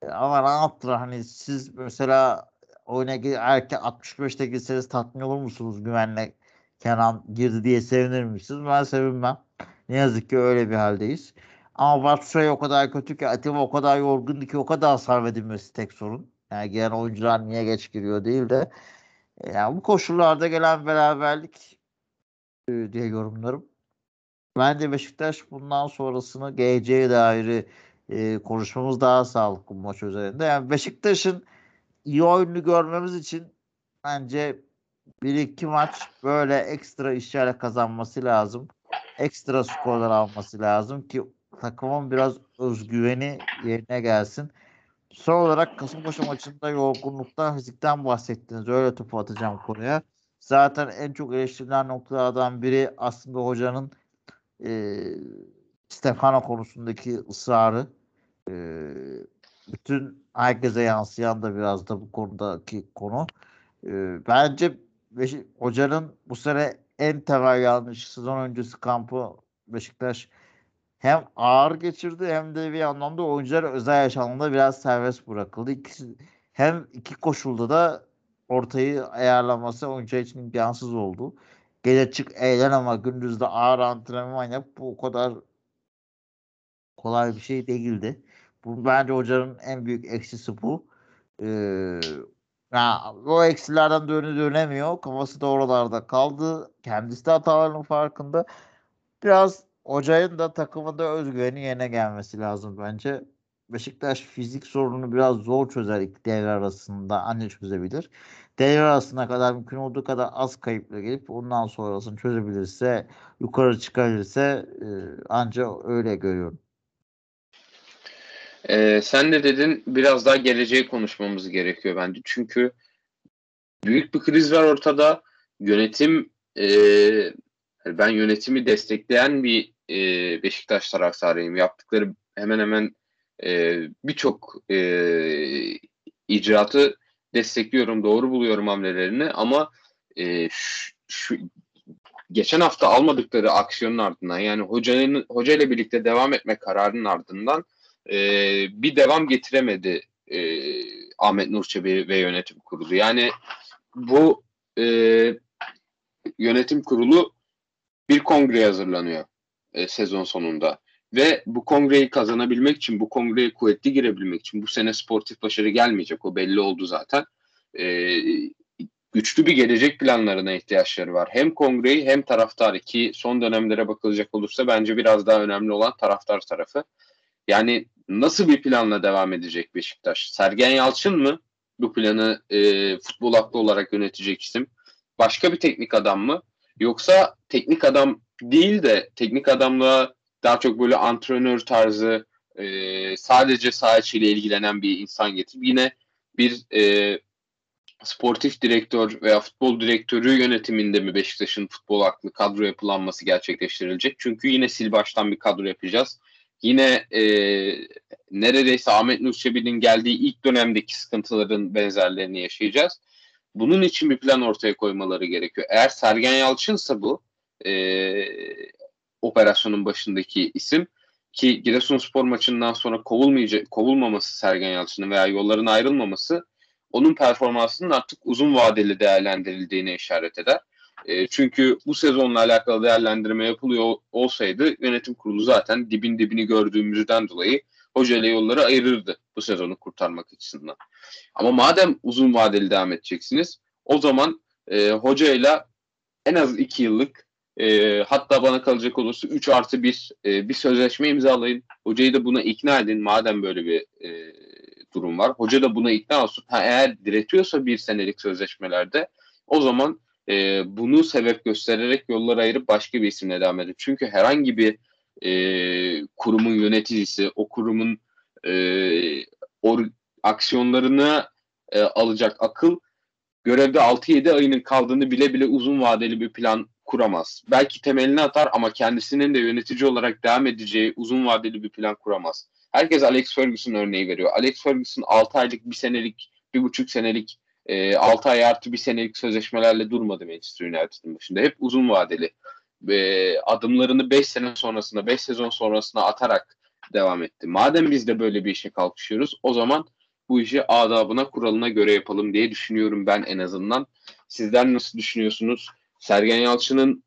E, ama ne yaptılar? Hani siz mesela oyuna erken 65'te girseniz tatmin olur musunuz Güven'le Kenan girdi diye sevinir misiniz? Ben sevinmem. Ne yazık ki öyle bir haldeyiz. Ama Batshuayi o kadar kötü ki Atiba o kadar yorgundu ki o kadar hasar edilmesi tek sorun. Yani gelen oyuncular niye geç giriyor değil de e, yani bu koşullarda gelen beraberlik e, diye yorumlarım. Bence Beşiktaş bundan sonrasını geleceğe dair e, konuşmamız daha sağlıklı bu maç üzerinde. Yani Beşiktaş'ın iyi oyunu görmemiz için bence bir iki maç böyle ekstra işlerle kazanması lazım. Ekstra skorlar alması lazım ki takımın biraz özgüveni yerine gelsin. Son olarak Kasımpaşa maçında yorgunluktan, fizikten bahsettiniz. Öyle topu atacağım konuya. Zaten en çok eleştirilen noktalardan biri aslında hocanın e, Stefano konusundaki ısrarı. E, bütün herkese yansıyan da biraz da bu konudaki konu. E, bence Beşik, hocanın bu sene en temel yanlış sezon öncesi kampı Beşiktaş hem ağır geçirdi hem de bir anlamda oyuncular özel yaşamında biraz serbest bırakıldı. İkisi, hem iki koşulda da ortayı ayarlaması oyuncu için imkansız oldu. Gece çık eğlen ama gündüz de ağır antrenman yap. Bu o kadar kolay bir şey değildi. Bu bence hocanın en büyük eksisi bu. Ee, yani o eksilerden dönü dönemiyor. Kafası da oralarda kaldı. Kendisi de hatalarının farkında. Biraz hocanın da takımında özgüveni yerine gelmesi lazım bence. Beşiktaş fizik sorununu biraz zor çözer iki devre arasında anne çözebilir. Devre arasına kadar mümkün olduğu kadar az kayıpla gelip ondan sonrasını çözebilirse yukarı çıkabilirse e, ancak öyle görüyorum. Ee, sen de dedin biraz daha geleceği konuşmamız gerekiyor bence. Çünkü büyük bir kriz var ortada. Yönetim e, ben yönetimi destekleyen bir e, Beşiktaş taraftarıyım. Yaptıkları hemen hemen e, birçok e, icraatı destekliyorum, doğru buluyorum hamlelerini ama e, şu, şu geçen hafta almadıkları aksiyonun ardından yani hocanın hoca ile birlikte devam etme kararının ardından e, bir devam getiremedi e, Ahmet Nurçebi ve yönetim kurulu. Yani bu e, yönetim kurulu bir kongre hazırlanıyor e, sezon sonunda. Ve bu kongreyi kazanabilmek için, bu kongreye kuvvetli girebilmek için bu sene sportif başarı gelmeyecek. O belli oldu zaten. E, güçlü bir gelecek planlarına ihtiyaçları var. Hem kongreyi hem taraftarı ki son dönemlere bakılacak olursa bence biraz daha önemli olan taraftar tarafı. Yani nasıl bir planla devam edecek Beşiktaş? Sergen Yalçın mı bu planı e, futbol aklı olarak yönetecek isim? Başka bir teknik adam mı? Yoksa teknik adam değil de teknik adamla daha çok böyle antrenör tarzı e, sadece saha ile ilgilenen bir insan getirip yine bir e, sportif direktör veya futbol direktörü yönetiminde mi Beşiktaş'ın futbol aklı kadro yapılanması gerçekleştirilecek? Çünkü yine sil baştan bir kadro yapacağız. Yine e, neredeyse Ahmet Nur Çebi'nin geldiği ilk dönemdeki sıkıntıların benzerlerini yaşayacağız. Bunun için bir plan ortaya koymaları gerekiyor. Eğer Sergen Yalçın'sa bu e, operasyonun başındaki isim ki Giresunspor maçından sonra kovulmayacak kovulmaması Sergen Yalçın'ın veya yolların ayrılmaması onun performansının artık uzun vadeli değerlendirildiğine işaret eder. E, çünkü bu sezonla alakalı değerlendirme yapılıyor olsaydı yönetim kurulu zaten dibin dibini gördüğümüzden dolayı hoca ile yolları ayırırdı bu sezonu kurtarmak açısından. Ama madem uzun vadeli devam edeceksiniz o zaman e, hocayla en az iki yıllık e, hatta bana kalacak olursa 3 artı 1 e, bir sözleşme imzalayın. Hocayı da buna ikna edin madem böyle bir e, durum var. Hoca da buna ikna olsun. Ha, eğer diretiyorsa bir senelik sözleşmelerde o zaman e, bunu sebep göstererek yolları ayırıp başka bir isimle devam edin. Çünkü herhangi bir e, kurumun yöneticisi o kurumun e, or, aksiyonlarını e, alacak akıl görevde 6-7 ayının kaldığını bile bile uzun vadeli bir plan kuramaz. Belki temelini atar ama kendisinin de yönetici olarak devam edeceği uzun vadeli bir plan kuramaz. Herkes Alex Ferguson örneği veriyor. Alex Ferguson 6 aylık, bir senelik, bir buçuk senelik, e, 6 ay artı bir senelik sözleşmelerle durmadı Manchester United'ın başında. Hep uzun vadeli. Adımlarını 5 sene sonrasında, 5 sezon sonrasına atarak devam etti. Madem biz de böyle bir işe kalkışıyoruz o zaman bu işi adabına, kuralına göre yapalım diye düşünüyorum ben en azından. Sizler nasıl düşünüyorsunuz? Sergen Yalçın'ın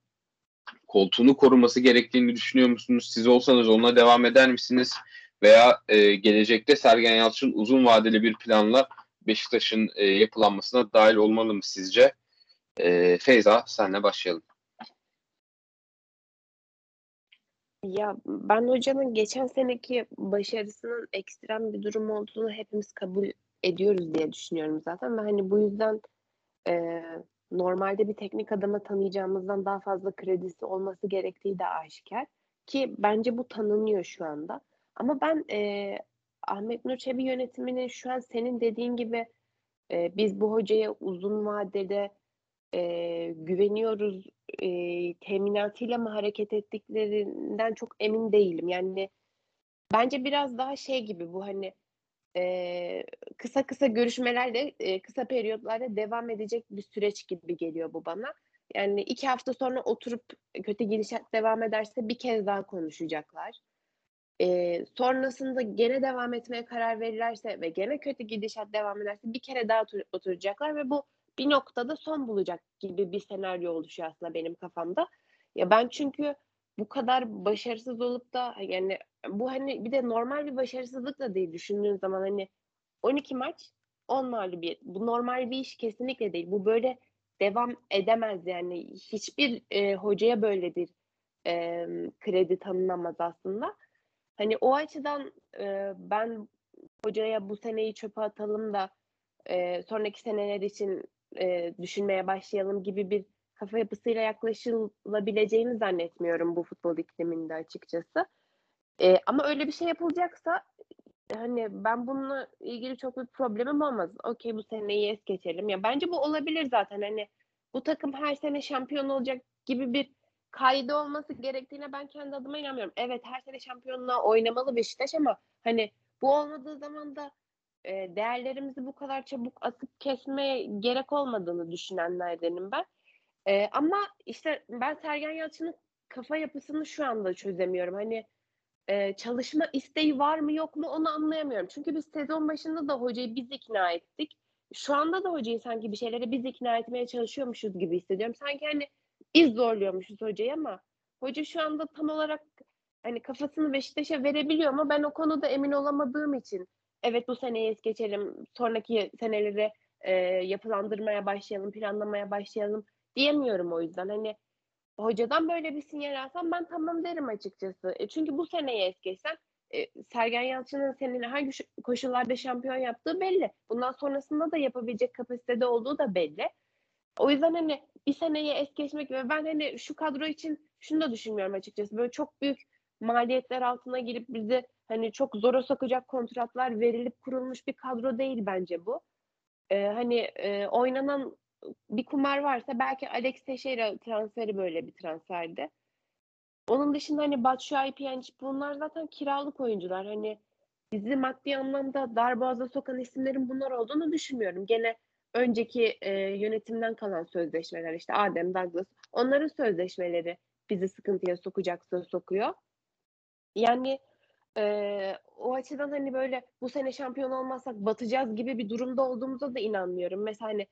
koltuğunu koruması gerektiğini düşünüyor musunuz? Siz olsanız onunla devam eder misiniz? Veya e, gelecekte Sergen Yalçın uzun vadeli bir planla Beşiktaş'ın e, yapılanmasına dahil olmalı mı sizce? E, Feyza senle başlayalım. Ya ben hocanın geçen seneki başarısının ekstrem bir durum olduğunu hepimiz kabul ediyoruz diye düşünüyorum zaten ve hani bu yüzden e, normalde bir teknik adama tanıyacağımızdan daha fazla kredisi olması gerektiği de aşikar ki bence bu tanınıyor şu anda. Ama ben e, Ahmet Nur Çebi yönetiminin şu an senin dediğin gibi e, biz bu hocaya uzun vadede e, güveniyoruz e, teminatıyla mı hareket ettiklerinden çok emin değilim. Yani bence biraz daha şey gibi bu hani e, kısa kısa görüşmelerle e, kısa periyotlarda devam edecek bir süreç gibi geliyor bu bana. Yani iki hafta sonra oturup kötü gidişat devam ederse bir kez daha konuşacaklar. E, sonrasında gene devam etmeye karar verirlerse ve gene kötü gidişat devam ederse bir kere daha otur- oturacaklar ve bu bir noktada son bulacak gibi bir senaryo oluşuyor aslında benim kafamda. Ya ben çünkü bu kadar başarısız olup da yani bu hani bir de normal bir başarısızlık da değil düşündüğün zaman hani 12 maç 10 mağlubiyet. Bu normal bir iş kesinlikle değil. Bu böyle devam edemez yani. Hiçbir e, hocaya böyle bir e, kredi tanınamaz aslında. Hani o açıdan e, ben hocaya bu seneyi çöpe atalım da e, sonraki seneler için e, düşünmeye başlayalım gibi bir kafa yapısıyla yaklaşılabileceğini zannetmiyorum bu futbol ikliminde açıkçası. E, ama öyle bir şey yapılacaksa hani ben bununla ilgili çok bir problemim olmaz. Okey bu seneyi es geçelim. Ya bence bu olabilir zaten. Hani bu takım her sene şampiyon olacak gibi bir kaydı olması gerektiğine ben kendi adıma inanmıyorum. Evet her sene şampiyonluğa oynamalı Beşiktaş ama hani bu olmadığı zaman da e, değerlerimizi bu kadar çabuk atıp kesmeye gerek olmadığını düşünenlerdenim ben. E, ama işte ben Sergen Yalçın'ın kafa yapısını şu anda çözemiyorum. Hani e, çalışma isteği var mı yok mu onu anlayamıyorum. Çünkü biz sezon başında da hocayı biz ikna ettik. Şu anda da hocayı sanki bir şeylere biz ikna etmeye çalışıyormuşuz gibi hissediyorum. Sanki hani biz zorluyormuşuz hocayı ama hoca şu anda tam olarak hani kafasını Beşiktaş'a verebiliyor ama ben o konuda emin olamadığım için evet bu seneyi es geçelim sonraki seneleri e, yapılandırmaya başlayalım planlamaya başlayalım diyemiyorum o yüzden hani hocadan böyle bir sinyal alsam ben tamam derim açıkçası. E, çünkü bu seneyi es geçsen e, Sergen Yalçın'ın senin hangi koşullarda şampiyon yaptığı belli. Bundan sonrasında da yapabilecek kapasitede olduğu da belli. O yüzden hani bir seneyi es geçmek ve ben hani şu kadro için şunu da düşünmüyorum açıkçası. Böyle çok büyük maliyetler altına girip bizi hani çok zora sokacak kontratlar verilip kurulmuş bir kadro değil bence bu. Ee, hani e, oynanan bir kumar varsa belki Alex Teixeira transferi böyle bir transferdi. Onun dışında hani Batshuayi, Pjanic bunlar zaten kiralık oyuncular. Hani bizi maddi anlamda darboğaza sokan isimlerin bunlar olduğunu düşünmüyorum. Gene önceki e, yönetimden kalan sözleşmeler işte Adem Douglas onların sözleşmeleri bizi sıkıntıya sokacaksa sokuyor. Yani e, o açıdan hani böyle bu sene şampiyon olmazsak batacağız gibi bir durumda olduğumuza da inanmıyorum. Mesela hani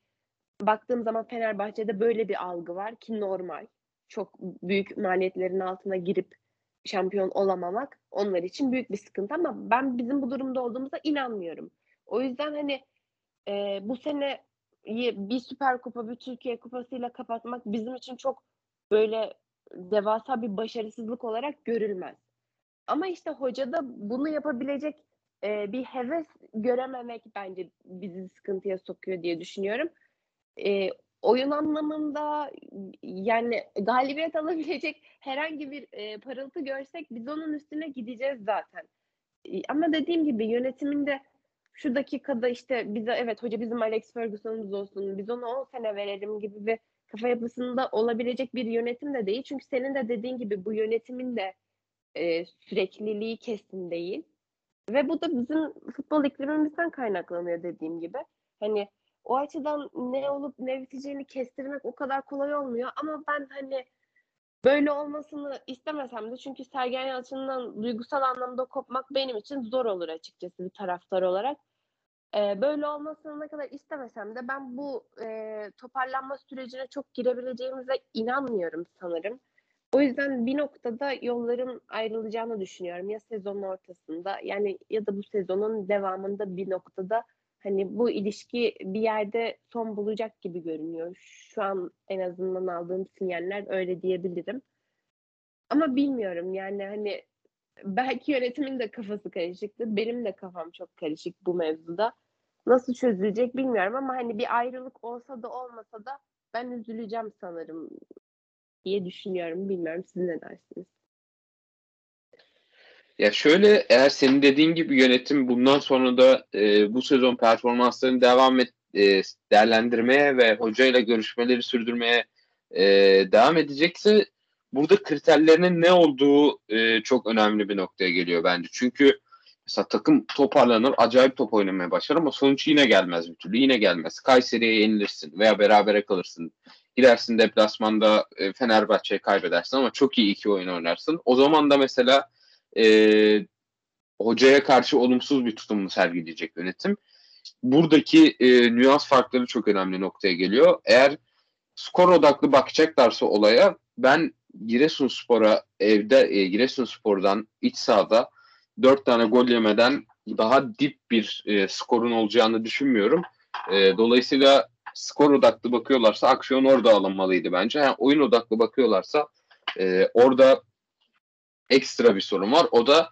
baktığım zaman Fenerbahçe'de böyle bir algı var ki normal. Çok büyük maliyetlerin altına girip şampiyon olamamak onlar için büyük bir sıkıntı ama ben bizim bu durumda olduğumuza inanmıyorum. O yüzden hani e, bu sene bir Süper Kupa, bir Türkiye Kupası'yla kapatmak bizim için çok böyle devasa bir başarısızlık olarak görülmez. Ama işte hocada bunu yapabilecek e, bir heves görememek bence bizi sıkıntıya sokuyor diye düşünüyorum. E, oyun anlamında yani galibiyet alabilecek herhangi bir e, parıltı görsek biz onun üstüne gideceğiz zaten. E, ama dediğim gibi yönetiminde şu dakikada işte bize evet hoca bizim Alex Ferguson'umuz olsun biz ona 10 sene verelim gibi bir kafa yapısında olabilecek bir yönetim de değil. Çünkü senin de dediğin gibi bu yönetimin de e, sürekliliği kesin değil. Ve bu da bizim futbol iklimimizden kaynaklanıyor dediğim gibi. Hani o açıdan ne olup ne biteceğini kestirmek o kadar kolay olmuyor. Ama ben hani böyle olmasını istemesem de çünkü Sergen Yalçın'dan duygusal anlamda kopmak benim için zor olur açıkçası bir taraftar olarak. Ee, böyle olmasını ne kadar istemesem de ben bu e, toparlanma sürecine çok girebileceğimize inanmıyorum sanırım. O yüzden bir noktada yolların ayrılacağını düşünüyorum. Ya sezonun ortasında yani ya da bu sezonun devamında bir noktada hani bu ilişki bir yerde son bulacak gibi görünüyor. Şu an en azından aldığım sinyaller öyle diyebilirim. Ama bilmiyorum yani hani belki yönetimin de kafası karışıktı. Benim de kafam çok karışık bu mevzuda. Nasıl çözülecek bilmiyorum ama hani bir ayrılık olsa da olmasa da ben üzüleceğim sanırım diye düşünüyorum. Bilmiyorum siz ne dersiniz? Ya şöyle eğer senin dediğin gibi yönetim bundan sonra da e, bu sezon performanslarını devam et e, değerlendirmeye ve hocayla görüşmeleri sürdürmeye e, devam edecekse burada kriterlerinin ne olduğu e, çok önemli bir noktaya geliyor bence. Çünkü mesela takım toparlanır, acayip top oynamaya başlar ama sonuç yine gelmez bir türlü. Yine gelmez. Kayseri'ye yenilirsin veya berabere kalırsın. Gidersin deplasmanda e, Fenerbahçe'ye kaybedersin ama çok iyi iki oyun oynarsın. O zaman da mesela e, hocaya karşı olumsuz bir tutum mu sergileyecek yönetim? Buradaki e, nüans farkları çok önemli noktaya geliyor. Eğer skor odaklı bakacaklarsa olaya ben Giresunspor'a evde e, Giresunspor'dan iç sahada dört tane gol yemeden daha dip bir e, skorun olacağını düşünmüyorum. E, dolayısıyla skor odaklı bakıyorlarsa aksiyon orada alınmalıydı bence. Yani oyun odaklı bakıyorlarsa e, orada ekstra bir sorun var. O da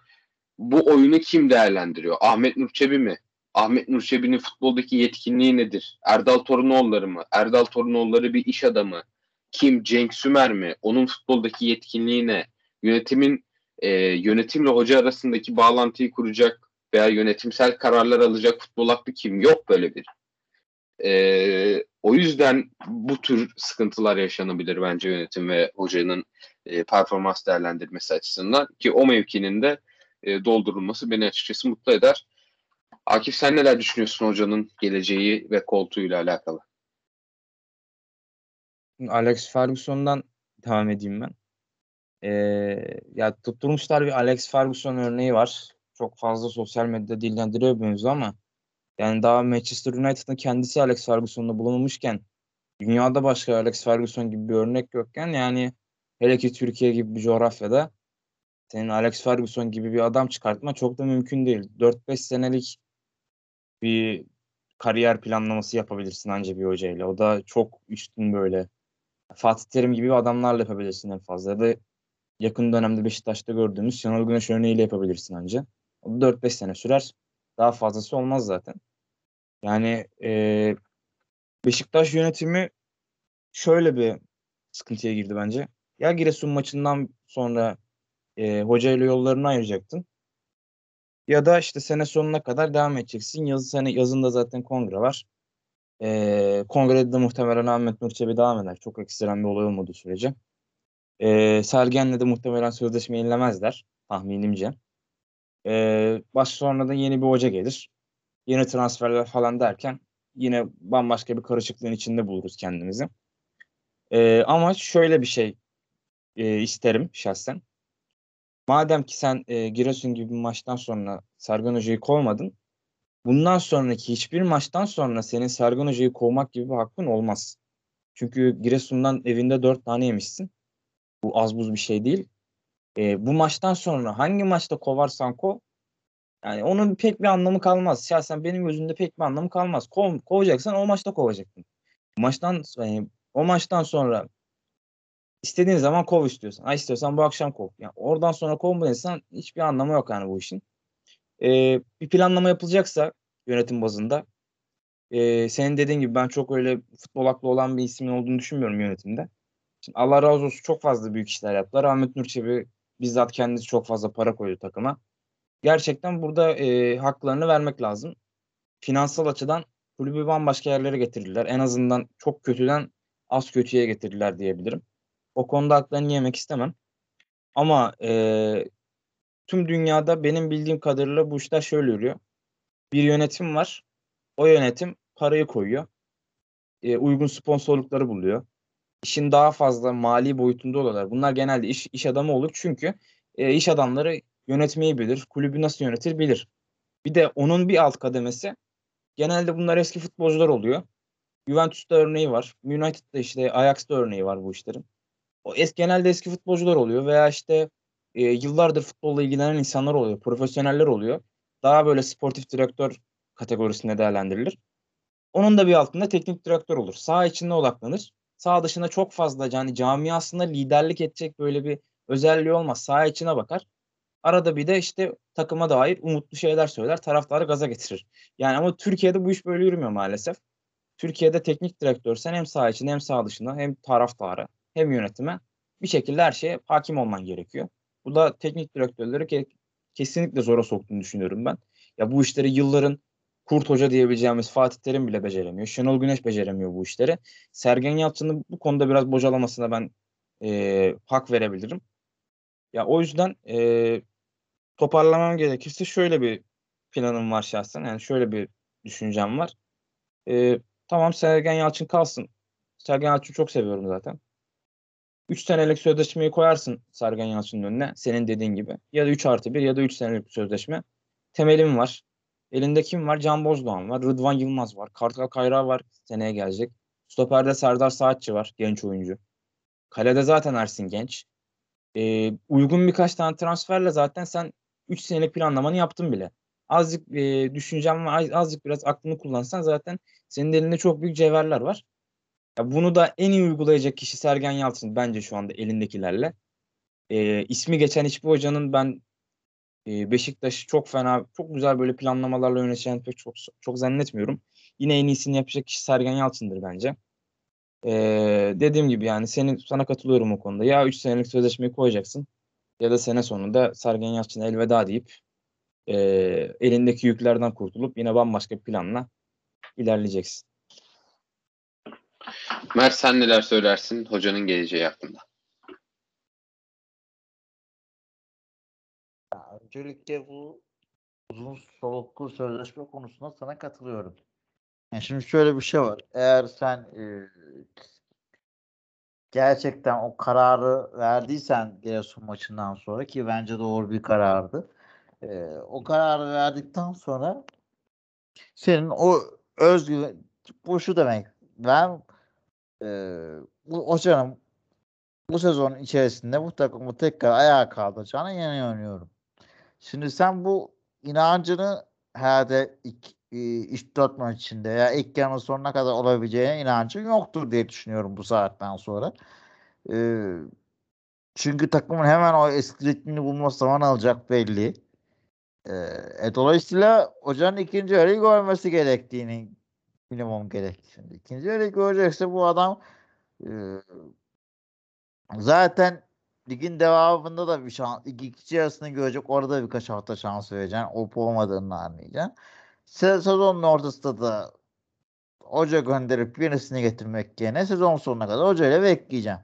bu oyunu kim değerlendiriyor? Ahmet Nurçebi mi? Ahmet Nurçebi'nin futboldaki yetkinliği nedir? Erdal Torunoğulları mı? Erdal Torunoğulları bir iş adamı. Kim? Cenk Sümer mi? Onun futboldaki yetkinliği ne? Yönetimin e, yönetimle hoca arasındaki bağlantıyı kuracak veya yönetimsel kararlar alacak futbol aklı kim? Yok böyle bir. E, o yüzden bu tür sıkıntılar yaşanabilir bence yönetim ve hocanın e, performans değerlendirmesi açısından ki o mevkinin de e, doldurulması beni açıkçası mutlu eder. Akif sen neler düşünüyorsun hocanın geleceği ve koltuğuyla alakalı? Alex Ferguson'dan devam edeyim ben. Ee, ya tutturmuşlar bir Alex Ferguson örneği var. Çok fazla sosyal medyada dillendiriyor mevzu ama yani daha Manchester United'ın kendisi Alex Ferguson'la bulunmamışken dünyada başka Alex Ferguson gibi bir örnek yokken yani hele ki Türkiye gibi bir coğrafyada senin Alex Ferguson gibi bir adam çıkartma çok da mümkün değil. 4-5 senelik bir kariyer planlaması yapabilirsin anca bir hocayla. O da çok üstün böyle. Fatih Terim gibi adamlarla yapabilirsin en fazla. Ya da yakın dönemde Beşiktaş'ta gördüğümüz Şenol Güneş örneğiyle yapabilirsin anca. O da 4-5 sene sürer. Daha fazlası olmaz zaten. Yani e, Beşiktaş yönetimi şöyle bir sıkıntıya girdi bence. Ya Giresun maçından sonra e, hocayla yollarını ayıracaktın. Ya da işte sene sonuna kadar devam edeceksin. Yaz, sene, yazında zaten kongre var. E, kongrede de muhtemelen Ahmet Nur devam eder. Çok ekstrem bir olay olmadığı sürece. E, Sergen'le de muhtemelen sözleşme yenilemezler tahminimce. E, baş sonra da yeni bir hoca gelir. Yeni transferler falan derken yine bambaşka bir karışıklığın içinde buluruz kendimizi. E, ama şöyle bir şey e, isterim şahsen. Madem ki sen e, Giresun gibi bir maçtan sonra Sergen Hoca'yı kovmadın. Bundan sonraki hiçbir maçtan sonra senin Sergen Hoca'yı kovmak gibi bir hakkın olmaz. Çünkü Giresun'dan evinde dört tane yemişsin. Bu az buz bir şey değil. E, bu maçtan sonra hangi maçta kovarsan kov yani onun pek bir anlamı kalmaz. Şahsen benim gözümde pek bir anlamı kalmaz. Kov, kovacaksan o maçta kovacaktın. Maçtan yani o maçtan sonra istediğin zaman kov istiyorsan. Ay istiyorsan bu akşam kov. Yani oradan sonra kovmadıysan hiçbir anlamı yok yani bu işin. Ee, bir planlama yapılacaksa yönetim bazında e, senin dediğin gibi ben çok öyle futbol aklı olan bir ismin olduğunu düşünmüyorum yönetimde. Şimdi Allah razı olsun çok fazla büyük işler yaptılar. Ahmet Nurçebi bizzat kendisi çok fazla para koydu takıma. Gerçekten burada e, haklarını vermek lazım. Finansal açıdan kulübü bambaşka yerlere getirdiler. En azından çok kötüden az kötüye getirdiler diyebilirim. O konuda haklarını yemek istemem. Ama e, tüm dünyada benim bildiğim kadarıyla bu işler şöyle yürüyor. Bir yönetim var. O yönetim parayı koyuyor. E, uygun sponsorlukları buluyor. İşin daha fazla mali boyutunda oluyorlar. Bunlar genelde iş, iş adamı olur çünkü e, iş adamları yönetmeyi bilir. Kulübü nasıl yönetir bilir. Bir de onun bir alt kademesi genelde bunlar eski futbolcular oluyor. Juventus'ta örneği var. United'da işte Ajax'ta örneği var bu işlerin. O es, genelde eski futbolcular oluyor veya işte e, yıllardır futbolla ilgilenen insanlar oluyor. Profesyoneller oluyor. Daha böyle sportif direktör kategorisinde değerlendirilir. Onun da bir altında teknik direktör olur. Sağ içinde odaklanır. Sağ dışında çok fazla yani camiasında liderlik edecek böyle bir özelliği olmaz. Sağ içine bakar. Arada bir de işte takıma dair umutlu şeyler söyler. Taraftarı gaza getirir. Yani ama Türkiye'de bu iş böyle yürümüyor maalesef. Türkiye'de teknik direktör sen hem sağ içinde hem sağ dışında hem taraftara hem yönetime bir şekilde her şeye hakim olman gerekiyor. Bu da teknik direktörleri ke- kesinlikle zora soktuğunu düşünüyorum ben. Ya bu işleri yılların kurt hoca diyebileceğimiz Fatih Terim bile beceremiyor. Şenol Güneş beceremiyor bu işleri. Sergen Yalçın'ın bu konuda biraz bocalamasına ben e, hak verebilirim. Ya o yüzden e, toparlamam gerekirse şöyle bir planım var şahsen. Yani şöyle bir düşüncem var. E, tamam Sergen Yalçın kalsın. Sergen Yalçın'ı çok seviyorum zaten. 3 senelik sözleşmeyi koyarsın Sergen Yalçın'ın önüne senin dediğin gibi. Ya da 3 artı 1 ya da 3 senelik sözleşme. Temelim var. Elinde kim var? Can Bozdoğan var. Rıdvan Yılmaz var. Kartal Kayra var. Seneye gelecek. Stoper'de Serdar Saatçi var. Genç oyuncu. Kalede zaten Ersin Genç. Ee, uygun birkaç tane transferle zaten sen 3 senelik planlamanı yaptın bile. Azıcık e, düşüncem var. Azıcık biraz aklını kullansan zaten senin elinde çok büyük cevherler var. Ya bunu da en iyi uygulayacak kişi Sergen Yalçın bence şu anda elindekilerle. E, ismi geçen hiçbir hocanın ben e, Beşiktaş'ı çok fena, çok güzel böyle planlamalarla yöneteceğini pek çok, çok zannetmiyorum. Yine en iyisini yapacak kişi Sergen Yalçın'dır bence. E, dediğim gibi yani senin sana katılıyorum o konuda. Ya 3 senelik sözleşmeyi koyacaksın ya da sene sonunda Sergen Yalçın'a elveda deyip e, elindeki yüklerden kurtulup yine bambaşka bir planla ilerleyeceksin. Mert sen neler söylersin hocanın geleceği hakkında? Ya, öncelikle bu uzun soluklu sözleşme konusunda sana katılıyorum. Yani şimdi şöyle bir şey var. Eğer sen e, gerçekten o kararı verdiysen Giresun maçından sonra ki bence doğru bir karardı. E, o kararı verdikten sonra senin o özgüven bu şu demek ben e, bu hocanın bu sezon içerisinde bu takımı tekrar ayağa kaldıracağına inanıyorum. Şimdi sen bu inancını herhalde ilk, e, ilk dört maç içinde ya ilk yarının sonuna kadar olabileceğine inancın yoktur diye düşünüyorum bu saatten sonra. E, çünkü takımın hemen o eski ritmini bulması zaman alacak belli. E, e, dolayısıyla hocanın ikinci yarıyı görmesi gerektiğini minimum gerek. Şimdi ikinci yarıyı görecekse bu adam e, zaten ligin devamında da bir şans, ikinci yarısını görecek. Orada birkaç hafta şans vereceksin. Olup olmadığını anlayacaksın. Sezonun ortasında da hoca gönderip birisini getirmek yerine sezon sonuna kadar hocayla bekleyeceğim.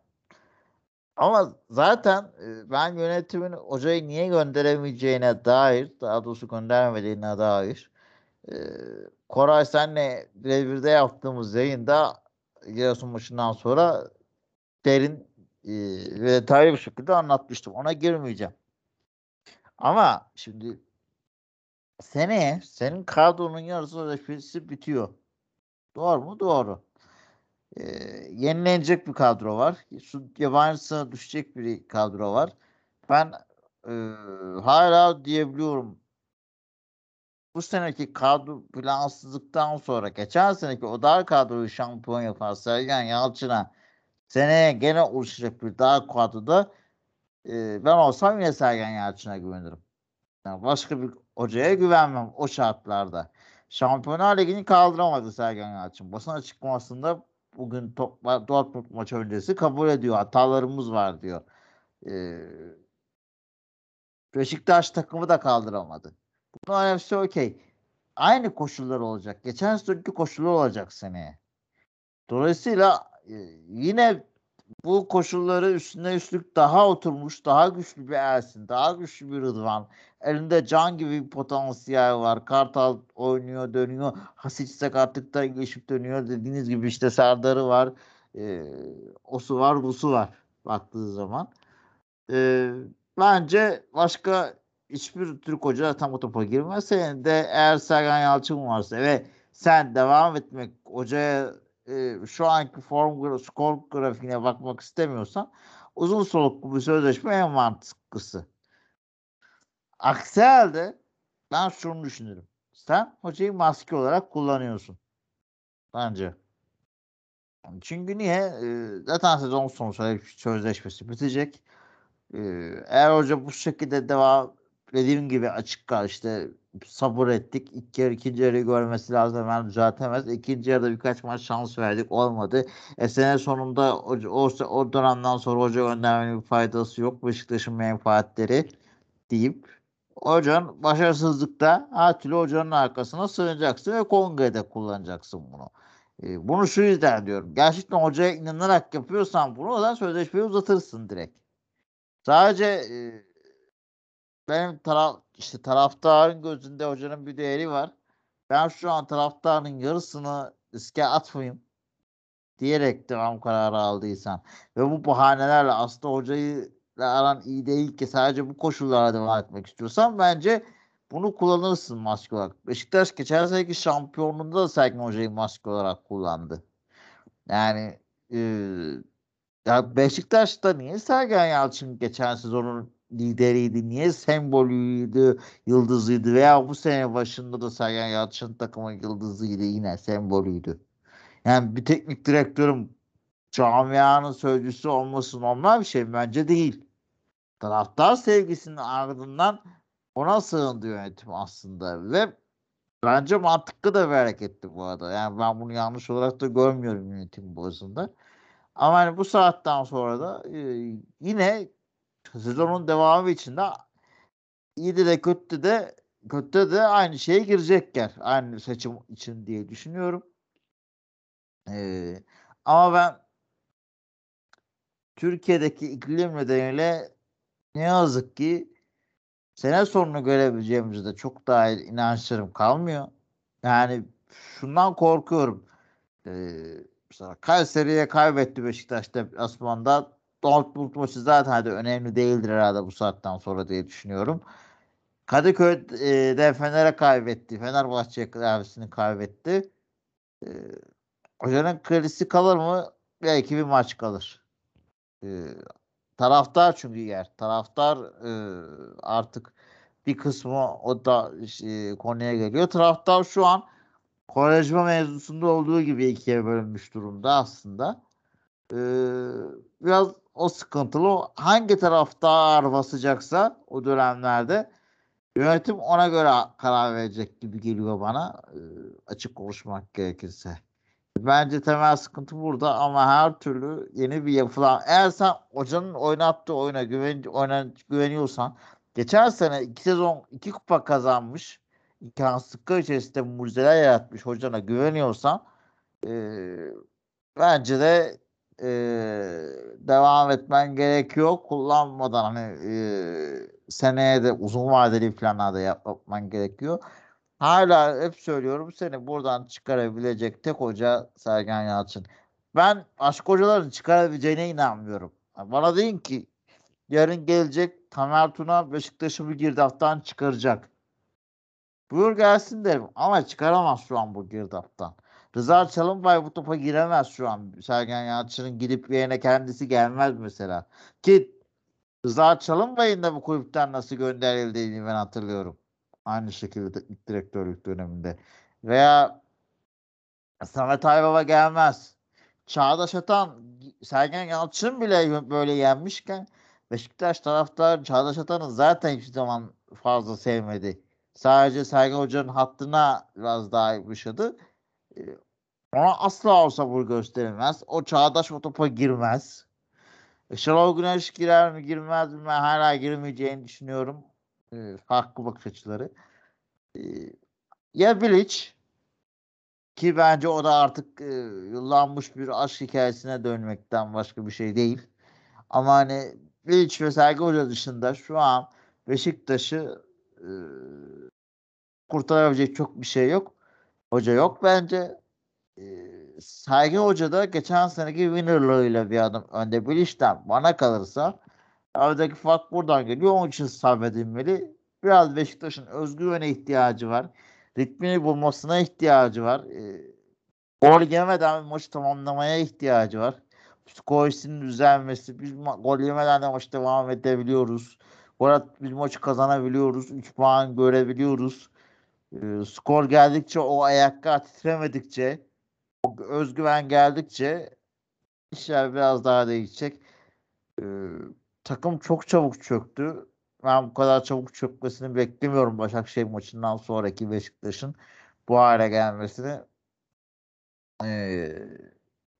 Ama zaten ben yönetimin hocayı niye gönderemeyeceğine dair, daha doğrusu göndermediğine dair e, Koray senle birebirde yaptığımız yayında Giresun maçından sonra derin e, ve detaylı bir şekilde anlatmıştım. Ona girmeyeceğim. Ama şimdi seneye senin kadronun yarısı sözleşmesi bitiyor. Doğru mu? Doğru. Ee, yenilenecek bir kadro var. Yabancısına düşecek bir kadro var. Ben e, hala diyebiliyorum bu seneki kadro plansızlıktan sonra geçen seneki o dar kadroyu şampiyon yapan Sergen Yalçın'a seneye gene oluşacak bir dar kadroda e, ben olsam yine Sergen Yalçın'a güvenirim. Yani başka bir hocaya güvenmem o şartlarda. Şampiyonlar Ligi'ni kaldıramadı Sergen Yalçın. Basın açıklamasında bugün top, Dortmund maçı öncesi kabul ediyor. Hatalarımız var diyor. Ee, Beşiktaş takımı da kaldıramadı. Bunlar hepsi okey. Aynı koşullar olacak. Geçen seneki koşullar olacak seneye. Dolayısıyla e, yine bu koşulları üstüne üstlük daha oturmuş, daha güçlü bir Ersin, daha güçlü bir Rıdvan. Elinde can gibi bir potansiyel var. Kartal oynuyor, dönüyor. Hasic sakatlıktan geçip dönüyor. Dediğiniz gibi işte Serdar'ı var. E, osu var, busu var baktığı zaman. E, bence başka hiçbir Türk hoca tam o topa girmez. Senin de eğer Sergen Yalçın varsa ve sen devam etmek hocaya e, şu anki form skor grafiğine bakmak istemiyorsan uzun soluklu bir sözleşme en mantıklısı. Aksi halde ben şunu düşünürüm. Sen hocayı maske olarak kullanıyorsun. Bence. çünkü niye? E, zaten sezon sonu sözleşmesi bitecek. E, eğer hoca bu şekilde devam dediğim gibi açık kal işte sabır ettik. İlk yarı ikinci yarı görmesi lazım hemen düzeltemez. İkinci yarıda birkaç maç şans verdik olmadı. E sene sonunda o, o, o dönemden sonra hoca göndermenin bir faydası yok. Beşiktaş'ın menfaatleri deyip hocanın başarısızlıkta her hocanın arkasına sığınacaksın ve kongrede kullanacaksın bunu. E, bunu şu yüzden diyorum. Gerçekten hocaya inanarak yapıyorsan bunu o zaman sözleşmeyi uzatırsın direkt. Sadece e, benim taraf işte taraftarın gözünde hocanın bir değeri var. Ben şu an taraftarın yarısını riske atmayayım diyerek devam kararı aldıysan ve bu bahanelerle aslında hocayı aran iyi değil ki sadece bu koşullara devam etmek istiyorsan bence bunu kullanırsın maske olarak. Beşiktaş geçen seneki şampiyonluğunda da Sergen Hoca'yı maske olarak kullandı. Yani e, ya Beşiktaş'ta niye Sergen Yalçın geçen sezonun lideriydi, niye sembolüydü, yıldızıydı veya bu sene başında da Sergen Yalçın takımın yıldızıydı yine sembolüydü. Yani bir teknik direktörün camianın sözcüsü olması normal bir şey bence değil. Taraftar sevgisinin ardından ona sığındı yönetim aslında ve bence mantıklı da bir hareketti bu arada. Yani ben bunu yanlış olarak da görmüyorum yönetim bazında. Ama hani bu saatten sonra da e, yine sezonun devamı için de iyide de kötü de kötü de aynı şeye girecekler. Aynı seçim için diye düşünüyorum. Ee, ama ben Türkiye'deki iklim nedeniyle ne yazık ki sene sonunu görebileceğimizde çok daha inançlarım kalmıyor. Yani şundan korkuyorum. Ee, mesela Kayseri'ye kaybetti Beşiktaş deplasmanda. Dortmund maçı zaten de önemli değildir herhalde bu saatten sonra diye düşünüyorum. Kadıköy'de Fener'e kaybetti. Fenerbahçe derbisini kaybetti. Ee, hocanın kredisi kalır mı? Belki bir maç kalır. Ee, taraftar çünkü yer. Taraftar e, artık bir kısmı o da e, konuya geliyor. Taraftar şu an Kovarejma mevzusunda olduğu gibi ikiye bölünmüş durumda aslında. Biraz o sıkıntılı. Hangi taraftar basacaksa o dönemlerde yönetim ona göre karar verecek gibi geliyor bana. Ee, açık konuşmak gerekirse. Bence temel sıkıntı burada ama her türlü yeni bir yapılan eğer sen hocanın oynattığı oyuna güven, oynan, güveniyorsan geçen sene iki sezon iki kupa kazanmış imkansızlıklar içerisinde mucizeler yaratmış hocana güveniyorsan e, bence de e, devam etmen gerekiyor. Kullanmadan hani e, seneye de uzun vadeli planlarda yapman gerekiyor. Hala hep söylüyorum seni buradan çıkarabilecek tek hoca Sergen Yalçın. Ben aşk hocaların çıkarabileceğine inanmıyorum. Bana deyin ki yarın gelecek Tamer Tuna Beşiktaş'ı bir girdaptan çıkaracak. Buyur gelsin derim ama çıkaramaz şu an bu girdaptan. Rıza Çalınbay bu topa giremez şu an. Sergen Yalçın'ın gidip yerine kendisi gelmez mesela. Ki Rıza Çalınbay'ın da bu kulüpten nasıl gönderildiğini ben hatırlıyorum. Aynı şekilde ilk direktörlük döneminde. Veya Samet Aybaba gelmez. Çağdaş Atan, Sergen Yalçın bile böyle yenmişken Beşiktaş taraftar Çağdaş Atan'ı zaten hiçbir zaman fazla sevmedi. Sadece Sergen Hoca'nın hattına biraz daha yapışadı. Ona asla olsa bu gösterilmez. O çağdaş o topa girmez. Şenol Güneş girer mi girmez mi ben hala girmeyeceğini düşünüyorum. E, farklı bakış açıları. E, ya Bilic ki bence o da artık e, yıllanmış bir aşk hikayesine dönmekten başka bir şey değil. Ama hani Bilic ve Sergi Hoca dışında şu an Beşiktaş'ı e, kurtarabilecek çok bir şey yok. Hoca yok bence. E, Sergi Hoca da geçen seneki winnerlığıyla bir adım önde. Bilişten bana kalırsa aradaki fark buradan geliyor. Onun için sabredilmeli. Biraz Beşiktaş'ın özgüvene ihtiyacı var. Ritmini bulmasına ihtiyacı var. E, gol yemeden maçı tamamlamaya ihtiyacı var. Psikolojisinin düzelmesi. Biz gol yemeden de maçı devam edebiliyoruz. Gol biz maçı kazanabiliyoruz. 3 puan görebiliyoruz. E, skor geldikçe o ayakta titremedikçe o özgüven geldikçe işler biraz daha değişecek. E, takım çok çabuk çöktü. Ben bu kadar çabuk çökmesini beklemiyorum Başakşehir maçından sonraki Beşiktaş'ın bu hale gelmesini. Ee,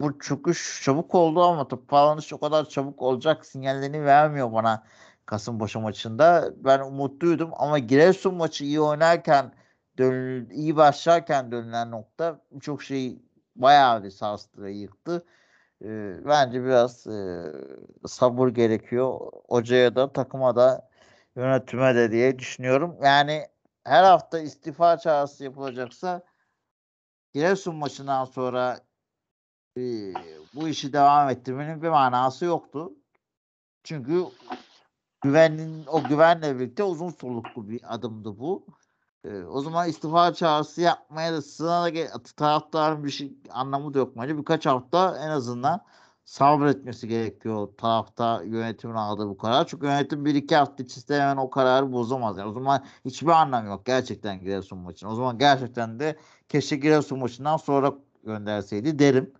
bu çöküş çabuk oldu ama toparlanış o kadar çabuk olacak sinyallerini vermiyor bana Kasımpaşa maçında. Ben umutluydum ama Giresun maçı iyi oynarken dön iyi başlarken dönülen nokta birçok şey bayağı bir sarstı yıktı. E, bence biraz e, sabır gerekiyor. Hocaya da takıma da yönetime de diye düşünüyorum. Yani her hafta istifa çağrısı yapılacaksa Giresun maçından sonra e, bu işi devam ettirmenin bir manası yoktu. Çünkü güvenin o güvenle birlikte uzun soluklu bir adımdı bu. Ee, o zaman istifa çağrısı yapmaya da sığına da taraftarın bir şey anlamı da yok bence. Birkaç hafta en azından sabretmesi gerekiyor tarafta yönetimin aldığı bu karar. Çünkü yönetim bir iki hafta içinde hemen o kararı bozamaz. Yani o zaman hiçbir anlamı yok gerçekten Giresun maçının. O zaman gerçekten de keşke Giresun maçından sonra gönderseydi derim.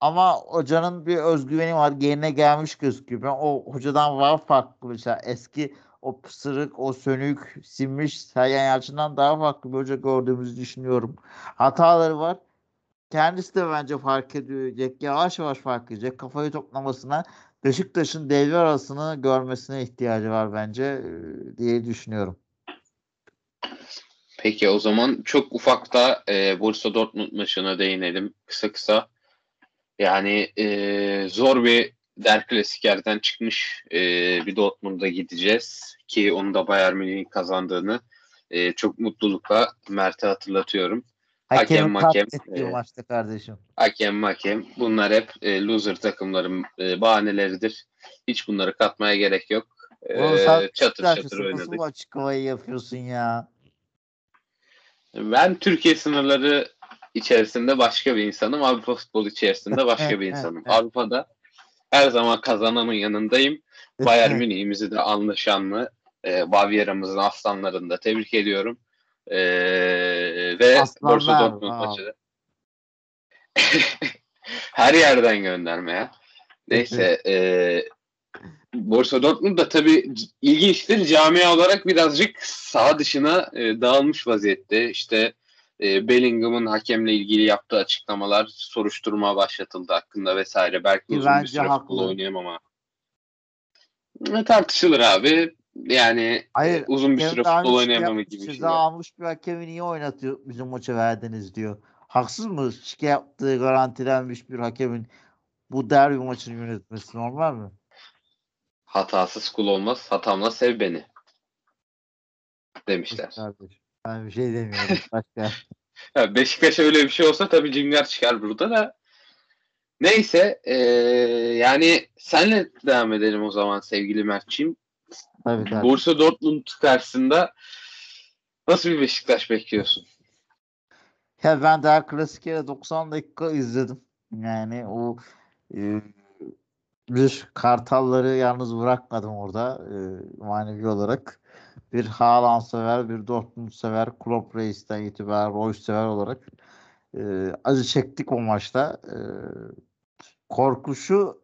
Ama hocanın bir özgüveni var. Yerine gelmiş gözüküyor. Ben o hocadan var farklı mesela eski o pısırık, o sönük, sinmiş Sergen Yalçın'dan daha farklı bir hoca gördüğümüzü düşünüyorum. Hataları var. Kendisi de bence fark edecek. Yavaş yavaş fark edecek. Kafayı toplamasına Beşiktaş'ın devre arasını görmesine ihtiyacı var bence diye düşünüyorum. Peki o zaman çok ufak da e, Borussia Dortmund maçına değinelim kısa kısa. Yani e, zor bir Der Klasikler'den çıkmış e, bir Dortmund'a gideceğiz ki onu da Bayern Münih'in kazandığını e, çok mutlulukla Mert'e hatırlatıyorum. Hakem, Hakem e, kardeşim. Hakem makem bunlar hep e, loser takımların e, bahaneleridir. Hiç bunları katmaya gerek yok. E, Oğlum sen çatır çatır Nasıl oynadık. bu açıklamayı yapıyorsun ya? Ben Türkiye sınırları içerisinde başka bir insanım. Avrupa futbolu içerisinde başka bir insanım. Avrupa'da her zaman kazananın yanındayım. Bayern Münih'imizi de anlaşanlı e, Bavyera'mızın aslanlarını da tebrik ediyorum. E, ve Aslanlar, Borussia Dortmund maçı da. her yerden gönderme ya. Neyse e, Borussia Dortmund da tabii ilginçtir. Camia olarak birazcık sağ dışına e, dağılmış vaziyette. İşte e, Bellingham'ın hakemle ilgili yaptığı açıklamalar soruşturma başlatıldı hakkında vesaire. Belki Ki uzun bir süre futbol haklı. oynayamama. E, tartışılır abi. Yani Hayır. uzun bir süre futbol oynayamama gibi bir şey. Almış bir hakemi niye oynatıyor bizim maça verdiniz diyor. Haksız mı? Şike yaptığı garantilenmiş bir hakemin bu derbi maçını yönetmesi normal mi? Hatasız kul olmaz. Hatamla sev beni. Demişler. Kardeşim. Ben bir şey demiyorum. Başka. Ya Beşiktaş öyle bir şey olsa tabii cimler çıkar burada da. Neyse eee, yani senle devam edelim o zaman sevgili Mert'ciğim. Tabii tabii. Borussia Dortmund karşısında nasıl bir Beşiktaş bekliyorsun? Ya ben daha klasik yere 90 dakika izledim. Yani o e, bir Kartalları yalnız bırakmadım orada e, manevi olarak. Bir Haaland sever, bir Dortmund sever, Klopp Reis'ten itibaren Royce sever olarak e, acı çektik o maçta. E, korkuşu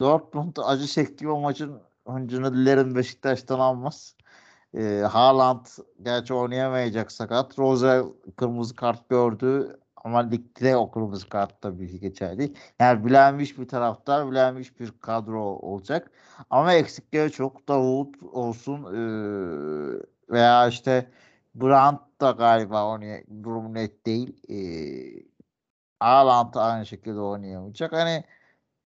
Dortmund acı çektiği o maçın öncünü dilerim Beşiktaş'tan almaz. E, Haaland gerçi oynayamayacak sakat. Rose kırmızı kart gördü ama ligde o kırmızı kart tabii ki geçerli. Yani bilenmiş bir taraftar, bilenmiş bir kadro olacak. Ama eksikleri çok. Davut olsun eee, veya işte Brandt da galiba oynay durum net değil. Eee Haaland aynı şekilde oynayamayacak. Hani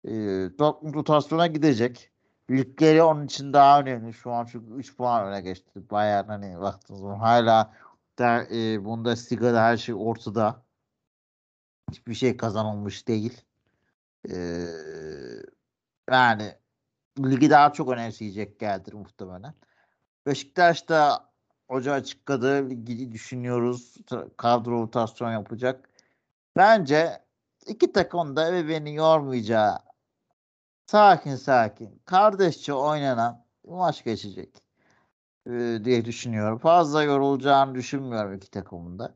eee Dortmund rotasyona gidecek. Ligleri onun için daha önemli. Şu an çünkü 3 puan öne geçti. Bayern hani baktığınız zaman hala der, e, Bundesliga'da her şey ortada. Hiçbir şey kazanılmış değil. Ee, yani ligi daha çok önemseyecek geldir muhtemelen. Beşiktaş da hoca açıkladı. Ligi düşünüyoruz. Kadro rotasyon yapacak. Bence iki takım da birbirini yormayacağı sakin sakin kardeşçe oynanan maç geçecek ee, diye düşünüyorum. Fazla yorulacağını düşünmüyorum iki takımın da.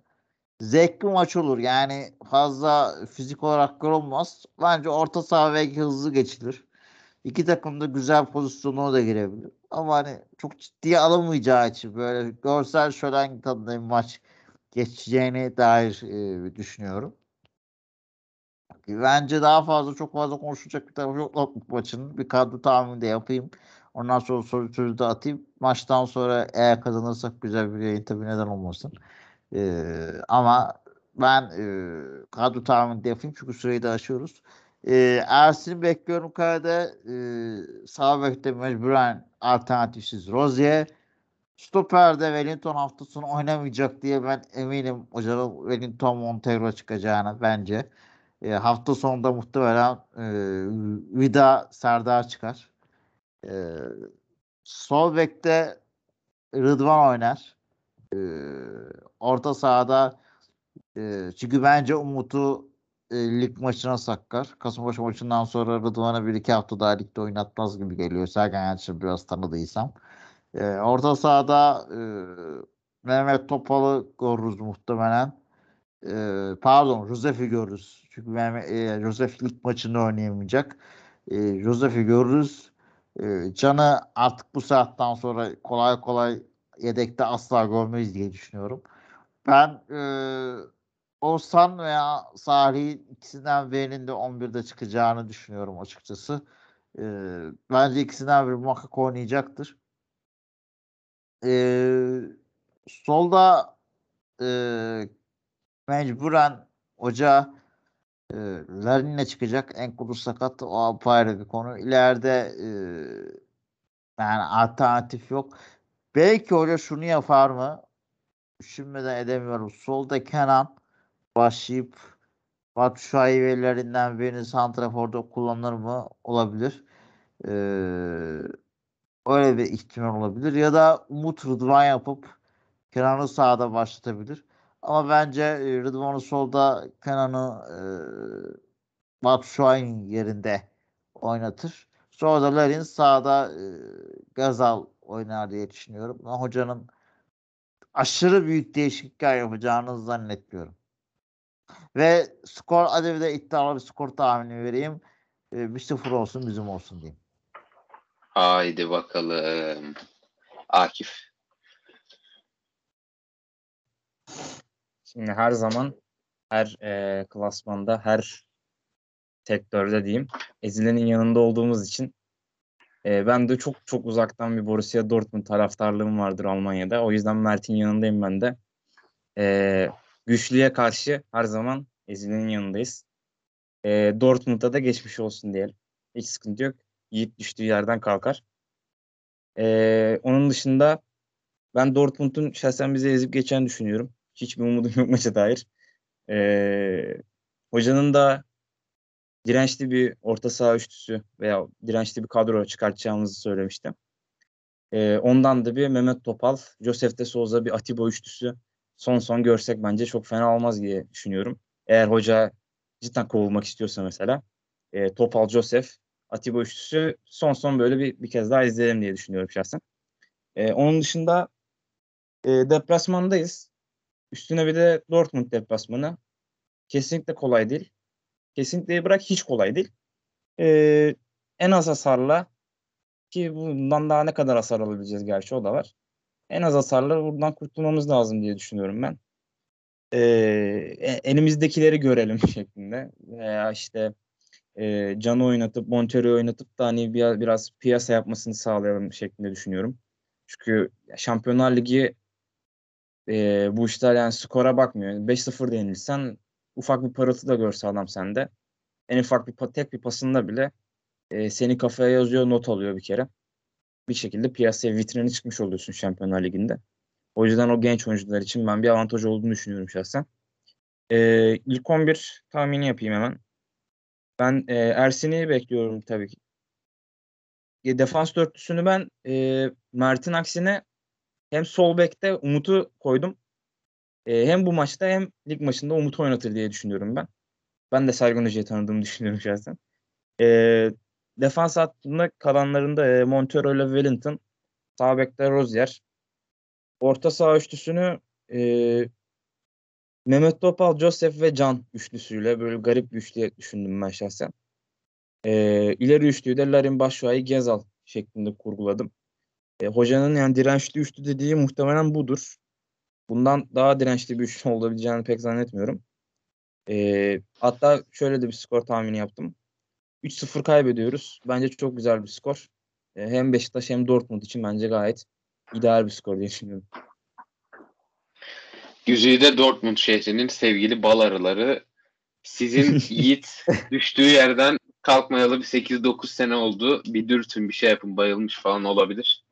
Zevkli maç olur. Yani fazla fizik olarak yorulmaz. Bence orta saha ve hızlı geçilir. İki takım da güzel pozisyona da girebilir. Ama hani çok ciddiye alınmayacağı için böyle görsel şölen tadında maç geçeceğine dair e, düşünüyorum. Bence daha fazla çok fazla konuşacak bir tarafı yok Dortmund maçının. Bir kadro tahmini de yapayım. Ondan sonra soru sözü de atayım. Maçtan sonra eğer kazanırsak güzel bir yayın tabii neden olmasın. Ee, ama ben e, kadro tahmini yapayım çünkü süreyi de aşıyoruz. Ee, Ersin'i bekliyorum kalede. Ee, sağ bekte mecburen alternatifsiz Rozier. Stoper'de Wellington hafta sonu oynamayacak diye ben eminim hocanın Wellington Montero çıkacağına bence. E, hafta sonunda muhtemelen e, Vida Serdar çıkar. E, sol bekte Rıdvan oynar. E, orta sahada e, çünkü bence Umut'u e, lig maçına saklar. Kasımpaşa maçından sonra Rıdvan'ı bir iki hafta daha ligde oynatmaz gibi geliyor. Sergen Yalçın'ı biraz tanıdıysam. E, orta sahada e, Mehmet Topal'ı görürüz muhtemelen. E, pardon Josef'i görürüz. Çünkü Mehmet, e, Josef lig maçında oynayamayacak. E, Josef'i görürüz. E, Can'ı artık bu saatten sonra kolay kolay yedekte asla görmeyiz diye düşünüyorum. Ben e, Oğuzhan veya Salih ikisinden birinin de 11'de çıkacağını düşünüyorum açıkçası. E, bence ikisinden biri muhakkak oynayacaktır. E, solda e, mecburen hoca E, Larin'le çıkacak. Enkulu sakat. O apayrı bir konu. İleride e, yani alternatif yok. Belki hoca şunu yapar mı? Düşünmeden edemiyorum. Solda Kenan başlayıp Batu Şahivelerinden birini Santrafor'da kullanır mı? Olabilir. Ee, öyle bir ihtimal olabilir. Ya da Umut Rıdvan yapıp Kenan'ı sağda başlatabilir. Ama bence e, Rıdvan'ı solda Kenan'ı e, Batu Şahin yerinde oynatır. Sonra da Larin sağda e, Gazal oynar diye düşünüyorum. Ama hocanın aşırı büyük değişiklikler yapacağını zannetmiyorum. Ve skor hadi bir de iddialı bir skor tahmini vereyim. E, 1-0 olsun bizim olsun diyeyim. Haydi bakalım. Akif. Şimdi her zaman her e, klasmanda, her sektörde diyeyim ezilenin yanında olduğumuz için e, ben de çok çok uzaktan bir Borussia Dortmund taraftarlığım vardır Almanya'da. O yüzden Mert'in yanındayım ben de. E, güçlüye karşı her zaman ezilenin yanındayız. E, Dortmund'a da geçmiş olsun diyelim. Hiç sıkıntı yok. Yiğit düştüğü yerden kalkar. E, onun dışında ben Dortmund'un şahsen bize ezip geçen düşünüyorum. Hiçbir umudum yok maça dair. E, hocanın da dirençli bir orta saha üçlüsü veya dirençli bir kadro çıkartacağımızı söylemiştim. E, ondan da bir Mehmet Topal, Josef de Souza bir Atiba üçlüsü son son görsek bence çok fena olmaz diye düşünüyorum. Eğer hoca cidden kovulmak istiyorsa mesela e, Topal, Josef, Atiba üçlüsü son son böyle bir, bir kez daha izleyelim diye düşünüyorum şahsen. E, onun dışında e, deplasmandayız. Üstüne bir de Dortmund deplasmanı. Kesinlikle kolay değil. Kesinlikle bırak hiç kolay değil. E, en az hasarla ki bundan daha ne kadar hasar alabileceğiz gerçi o da var. En az hasarla buradan kurtulmamız lazım diye düşünüyorum ben. E, elimizdekileri görelim şeklinde. Veya işte e, Can'ı oynatıp Montero'yu oynatıp da hani bir, biraz piyasa yapmasını sağlayalım şeklinde düşünüyorum. Çünkü Şampiyonlar Ligi e, bu işler yani skora bakmıyor. 5-0 yenilsen ufak bir parıltı da görse adam sende. En ufak bir tek bir pasında bile e, seni kafaya yazıyor, not alıyor bir kere. Bir şekilde piyasaya vitrini çıkmış oluyorsun Şampiyonlar Ligi'nde. O yüzden o genç oyuncular için ben bir avantaj olduğunu düşünüyorum şahsen. E, ilk 11 tahmini yapayım hemen. Ben e, Ersin'i bekliyorum tabii ki. E, defans dörtlüsünü ben e, Mert'in aksine hem sol bekte Umut'u koydum. E, hem bu maçta hem lig maçında Umut oynatır diye düşünüyorum ben. Ben de Sergen Hoca'yı tanıdığımı düşünüyorum şahsen. E, defans hattında kalanlarında e, Montero ile Wellington. Sağ bekte Rozier. Orta saha üçlüsünü e, Mehmet Topal, Joseph ve Can üçlüsüyle böyle garip bir üçlü düşündüm ben şahsen. E, ileri üçlüyü de Larin Başşuay'ı Gezal şeklinde kurguladım. E, hocanın yani dirençli üçlü dediği muhtemelen budur. Bundan daha dirençli bir üçlü olabileceğini pek zannetmiyorum. E, hatta şöyle de bir skor tahmini yaptım. 3-0 kaybediyoruz. Bence çok güzel bir skor. E, hem Beşiktaş hem Dortmund için bence gayet ideal bir skor diye düşünüyorum. Güzide Dortmund şehrinin sevgili bal arıları sizin Yiğit düştüğü yerden kalkmayalı bir 8-9 sene oldu. Bir dürtün bir şey yapın bayılmış falan olabilir.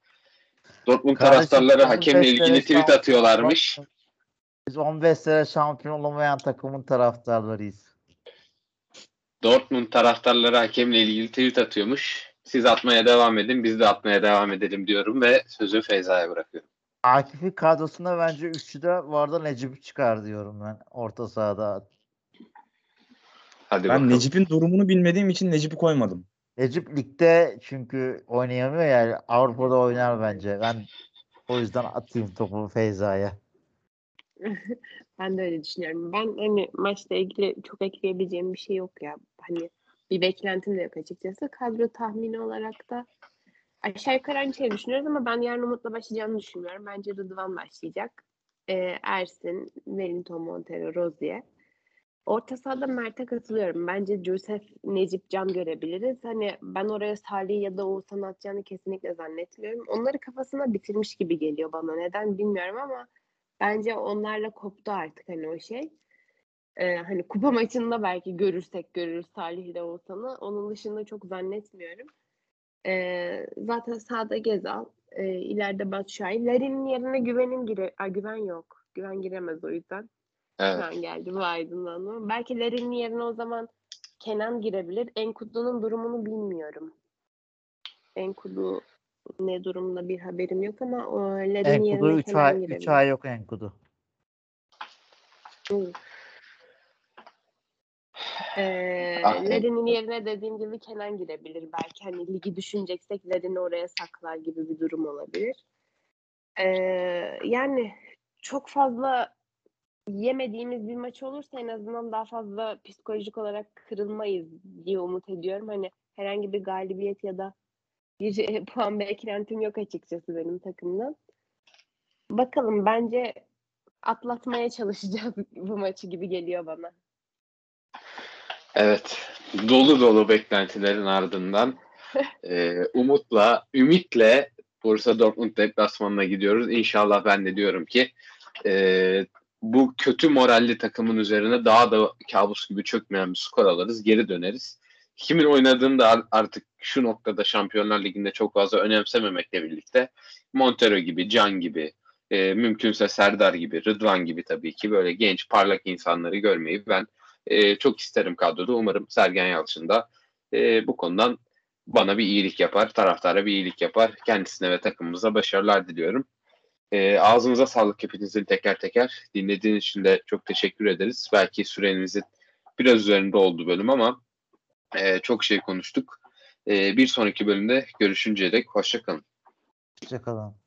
Dortmund Kardeşim, taraftarları 15 hakemle ilgili tweet atıyorlarmış. Biz 15 sene şampiyon olamayan takımın taraftarlarıyız. Dortmund taraftarları hakemle ilgili tweet atıyormuş. Siz atmaya devam edin, biz de atmaya devam edelim diyorum ve sözü Feyza'ya bırakıyorum. Akif'in kadrosunda bence üçlüde vardı Necip çıkar diyorum ben orta sahada. Hadi Ben bakalım. Necip'in durumunu bilmediğim için Necip'i koymadım. Necip ligde çünkü oynayamıyor yani Avrupa'da oynar bence. Ben o yüzden atayım topu Feyza'ya. Ben de öyle düşünüyorum. Ben hani maçla ilgili çok ekleyebileceğim bir şey yok ya. Hani bir beklentim de yok açıkçası. Kadro tahmini olarak da aşağı yukarı aynı şeyi düşünüyoruz ama ben yarın Umut'la başlayacağını düşünmüyorum. Bence Rıdvan başlayacak. Ee, Ersin, Wellington Montero, Rozier. Orta sahada Mert'e katılıyorum. Bence Joseph, Necip, Can görebiliriz. Hani ben oraya Salih ya da Oğuzhan atacağını kesinlikle zannetmiyorum. Onları kafasına bitirmiş gibi geliyor bana. Neden bilmiyorum ama bence onlarla koptu artık hani o şey. Ee, hani kupa maçında belki görürsek görürüz Salih ile Oğuzhan'ı. Onun dışında çok zannetmiyorum. Ee, zaten sağda Gezal, e, ileride Batshuayi. Larin'in yerine güvenin gire, Ay, güven yok. Güven giremez o yüzden. Evet. Şu an geldi bu aydınlanma. Belki Larin'in yerine o zaman Kenan girebilir. Enkudu'nun durumunu bilmiyorum. Enkudu ne durumda bir haberim yok ama o Larin'in yerine 3 Kenan ay, girebilir. 3 ay yok Enkudu. Hı. Ee, Ah, Larin'in yerine dediğim gibi Kenan girebilir. Belki hani ligi düşüneceksek Larin'i oraya saklar gibi bir durum olabilir. Ee, yani çok fazla yemediğimiz bir maç olursa en azından daha fazla psikolojik olarak kırılmayız diye umut ediyorum. Hani herhangi bir galibiyet ya da bir puan beklentim yok açıkçası benim takımdan. Bakalım bence atlatmaya çalışacağız bu maçı gibi geliyor bana. Evet. Dolu dolu beklentilerin ardından e, umutla, ümitle Borussia Dortmund deplasmanına gidiyoruz. İnşallah ben de diyorum ki e, bu kötü moralli takımın üzerine daha da kabus gibi çökmeyen bir skor alırız. Geri döneriz. Kimin oynadığını da artık şu noktada Şampiyonlar Ligi'nde çok fazla önemsememekle birlikte Montero gibi, Can gibi, e, mümkünse Serdar gibi, Rıdvan gibi tabii ki böyle genç, parlak insanları görmeyi ben e, çok isterim kadroda. Umarım Sergen Yalçın da e, bu konudan bana bir iyilik yapar, taraftara bir iyilik yapar. Kendisine ve takımımıza başarılar diliyorum. E, ağzınıza sağlık hepinizin teker teker. Dinlediğiniz için de çok teşekkür ederiz. Belki sürenizin biraz üzerinde oldu bölüm ama e, çok şey konuştuk. E, bir sonraki bölümde görüşünceye dek hoşçakalın. Hoşçakalın.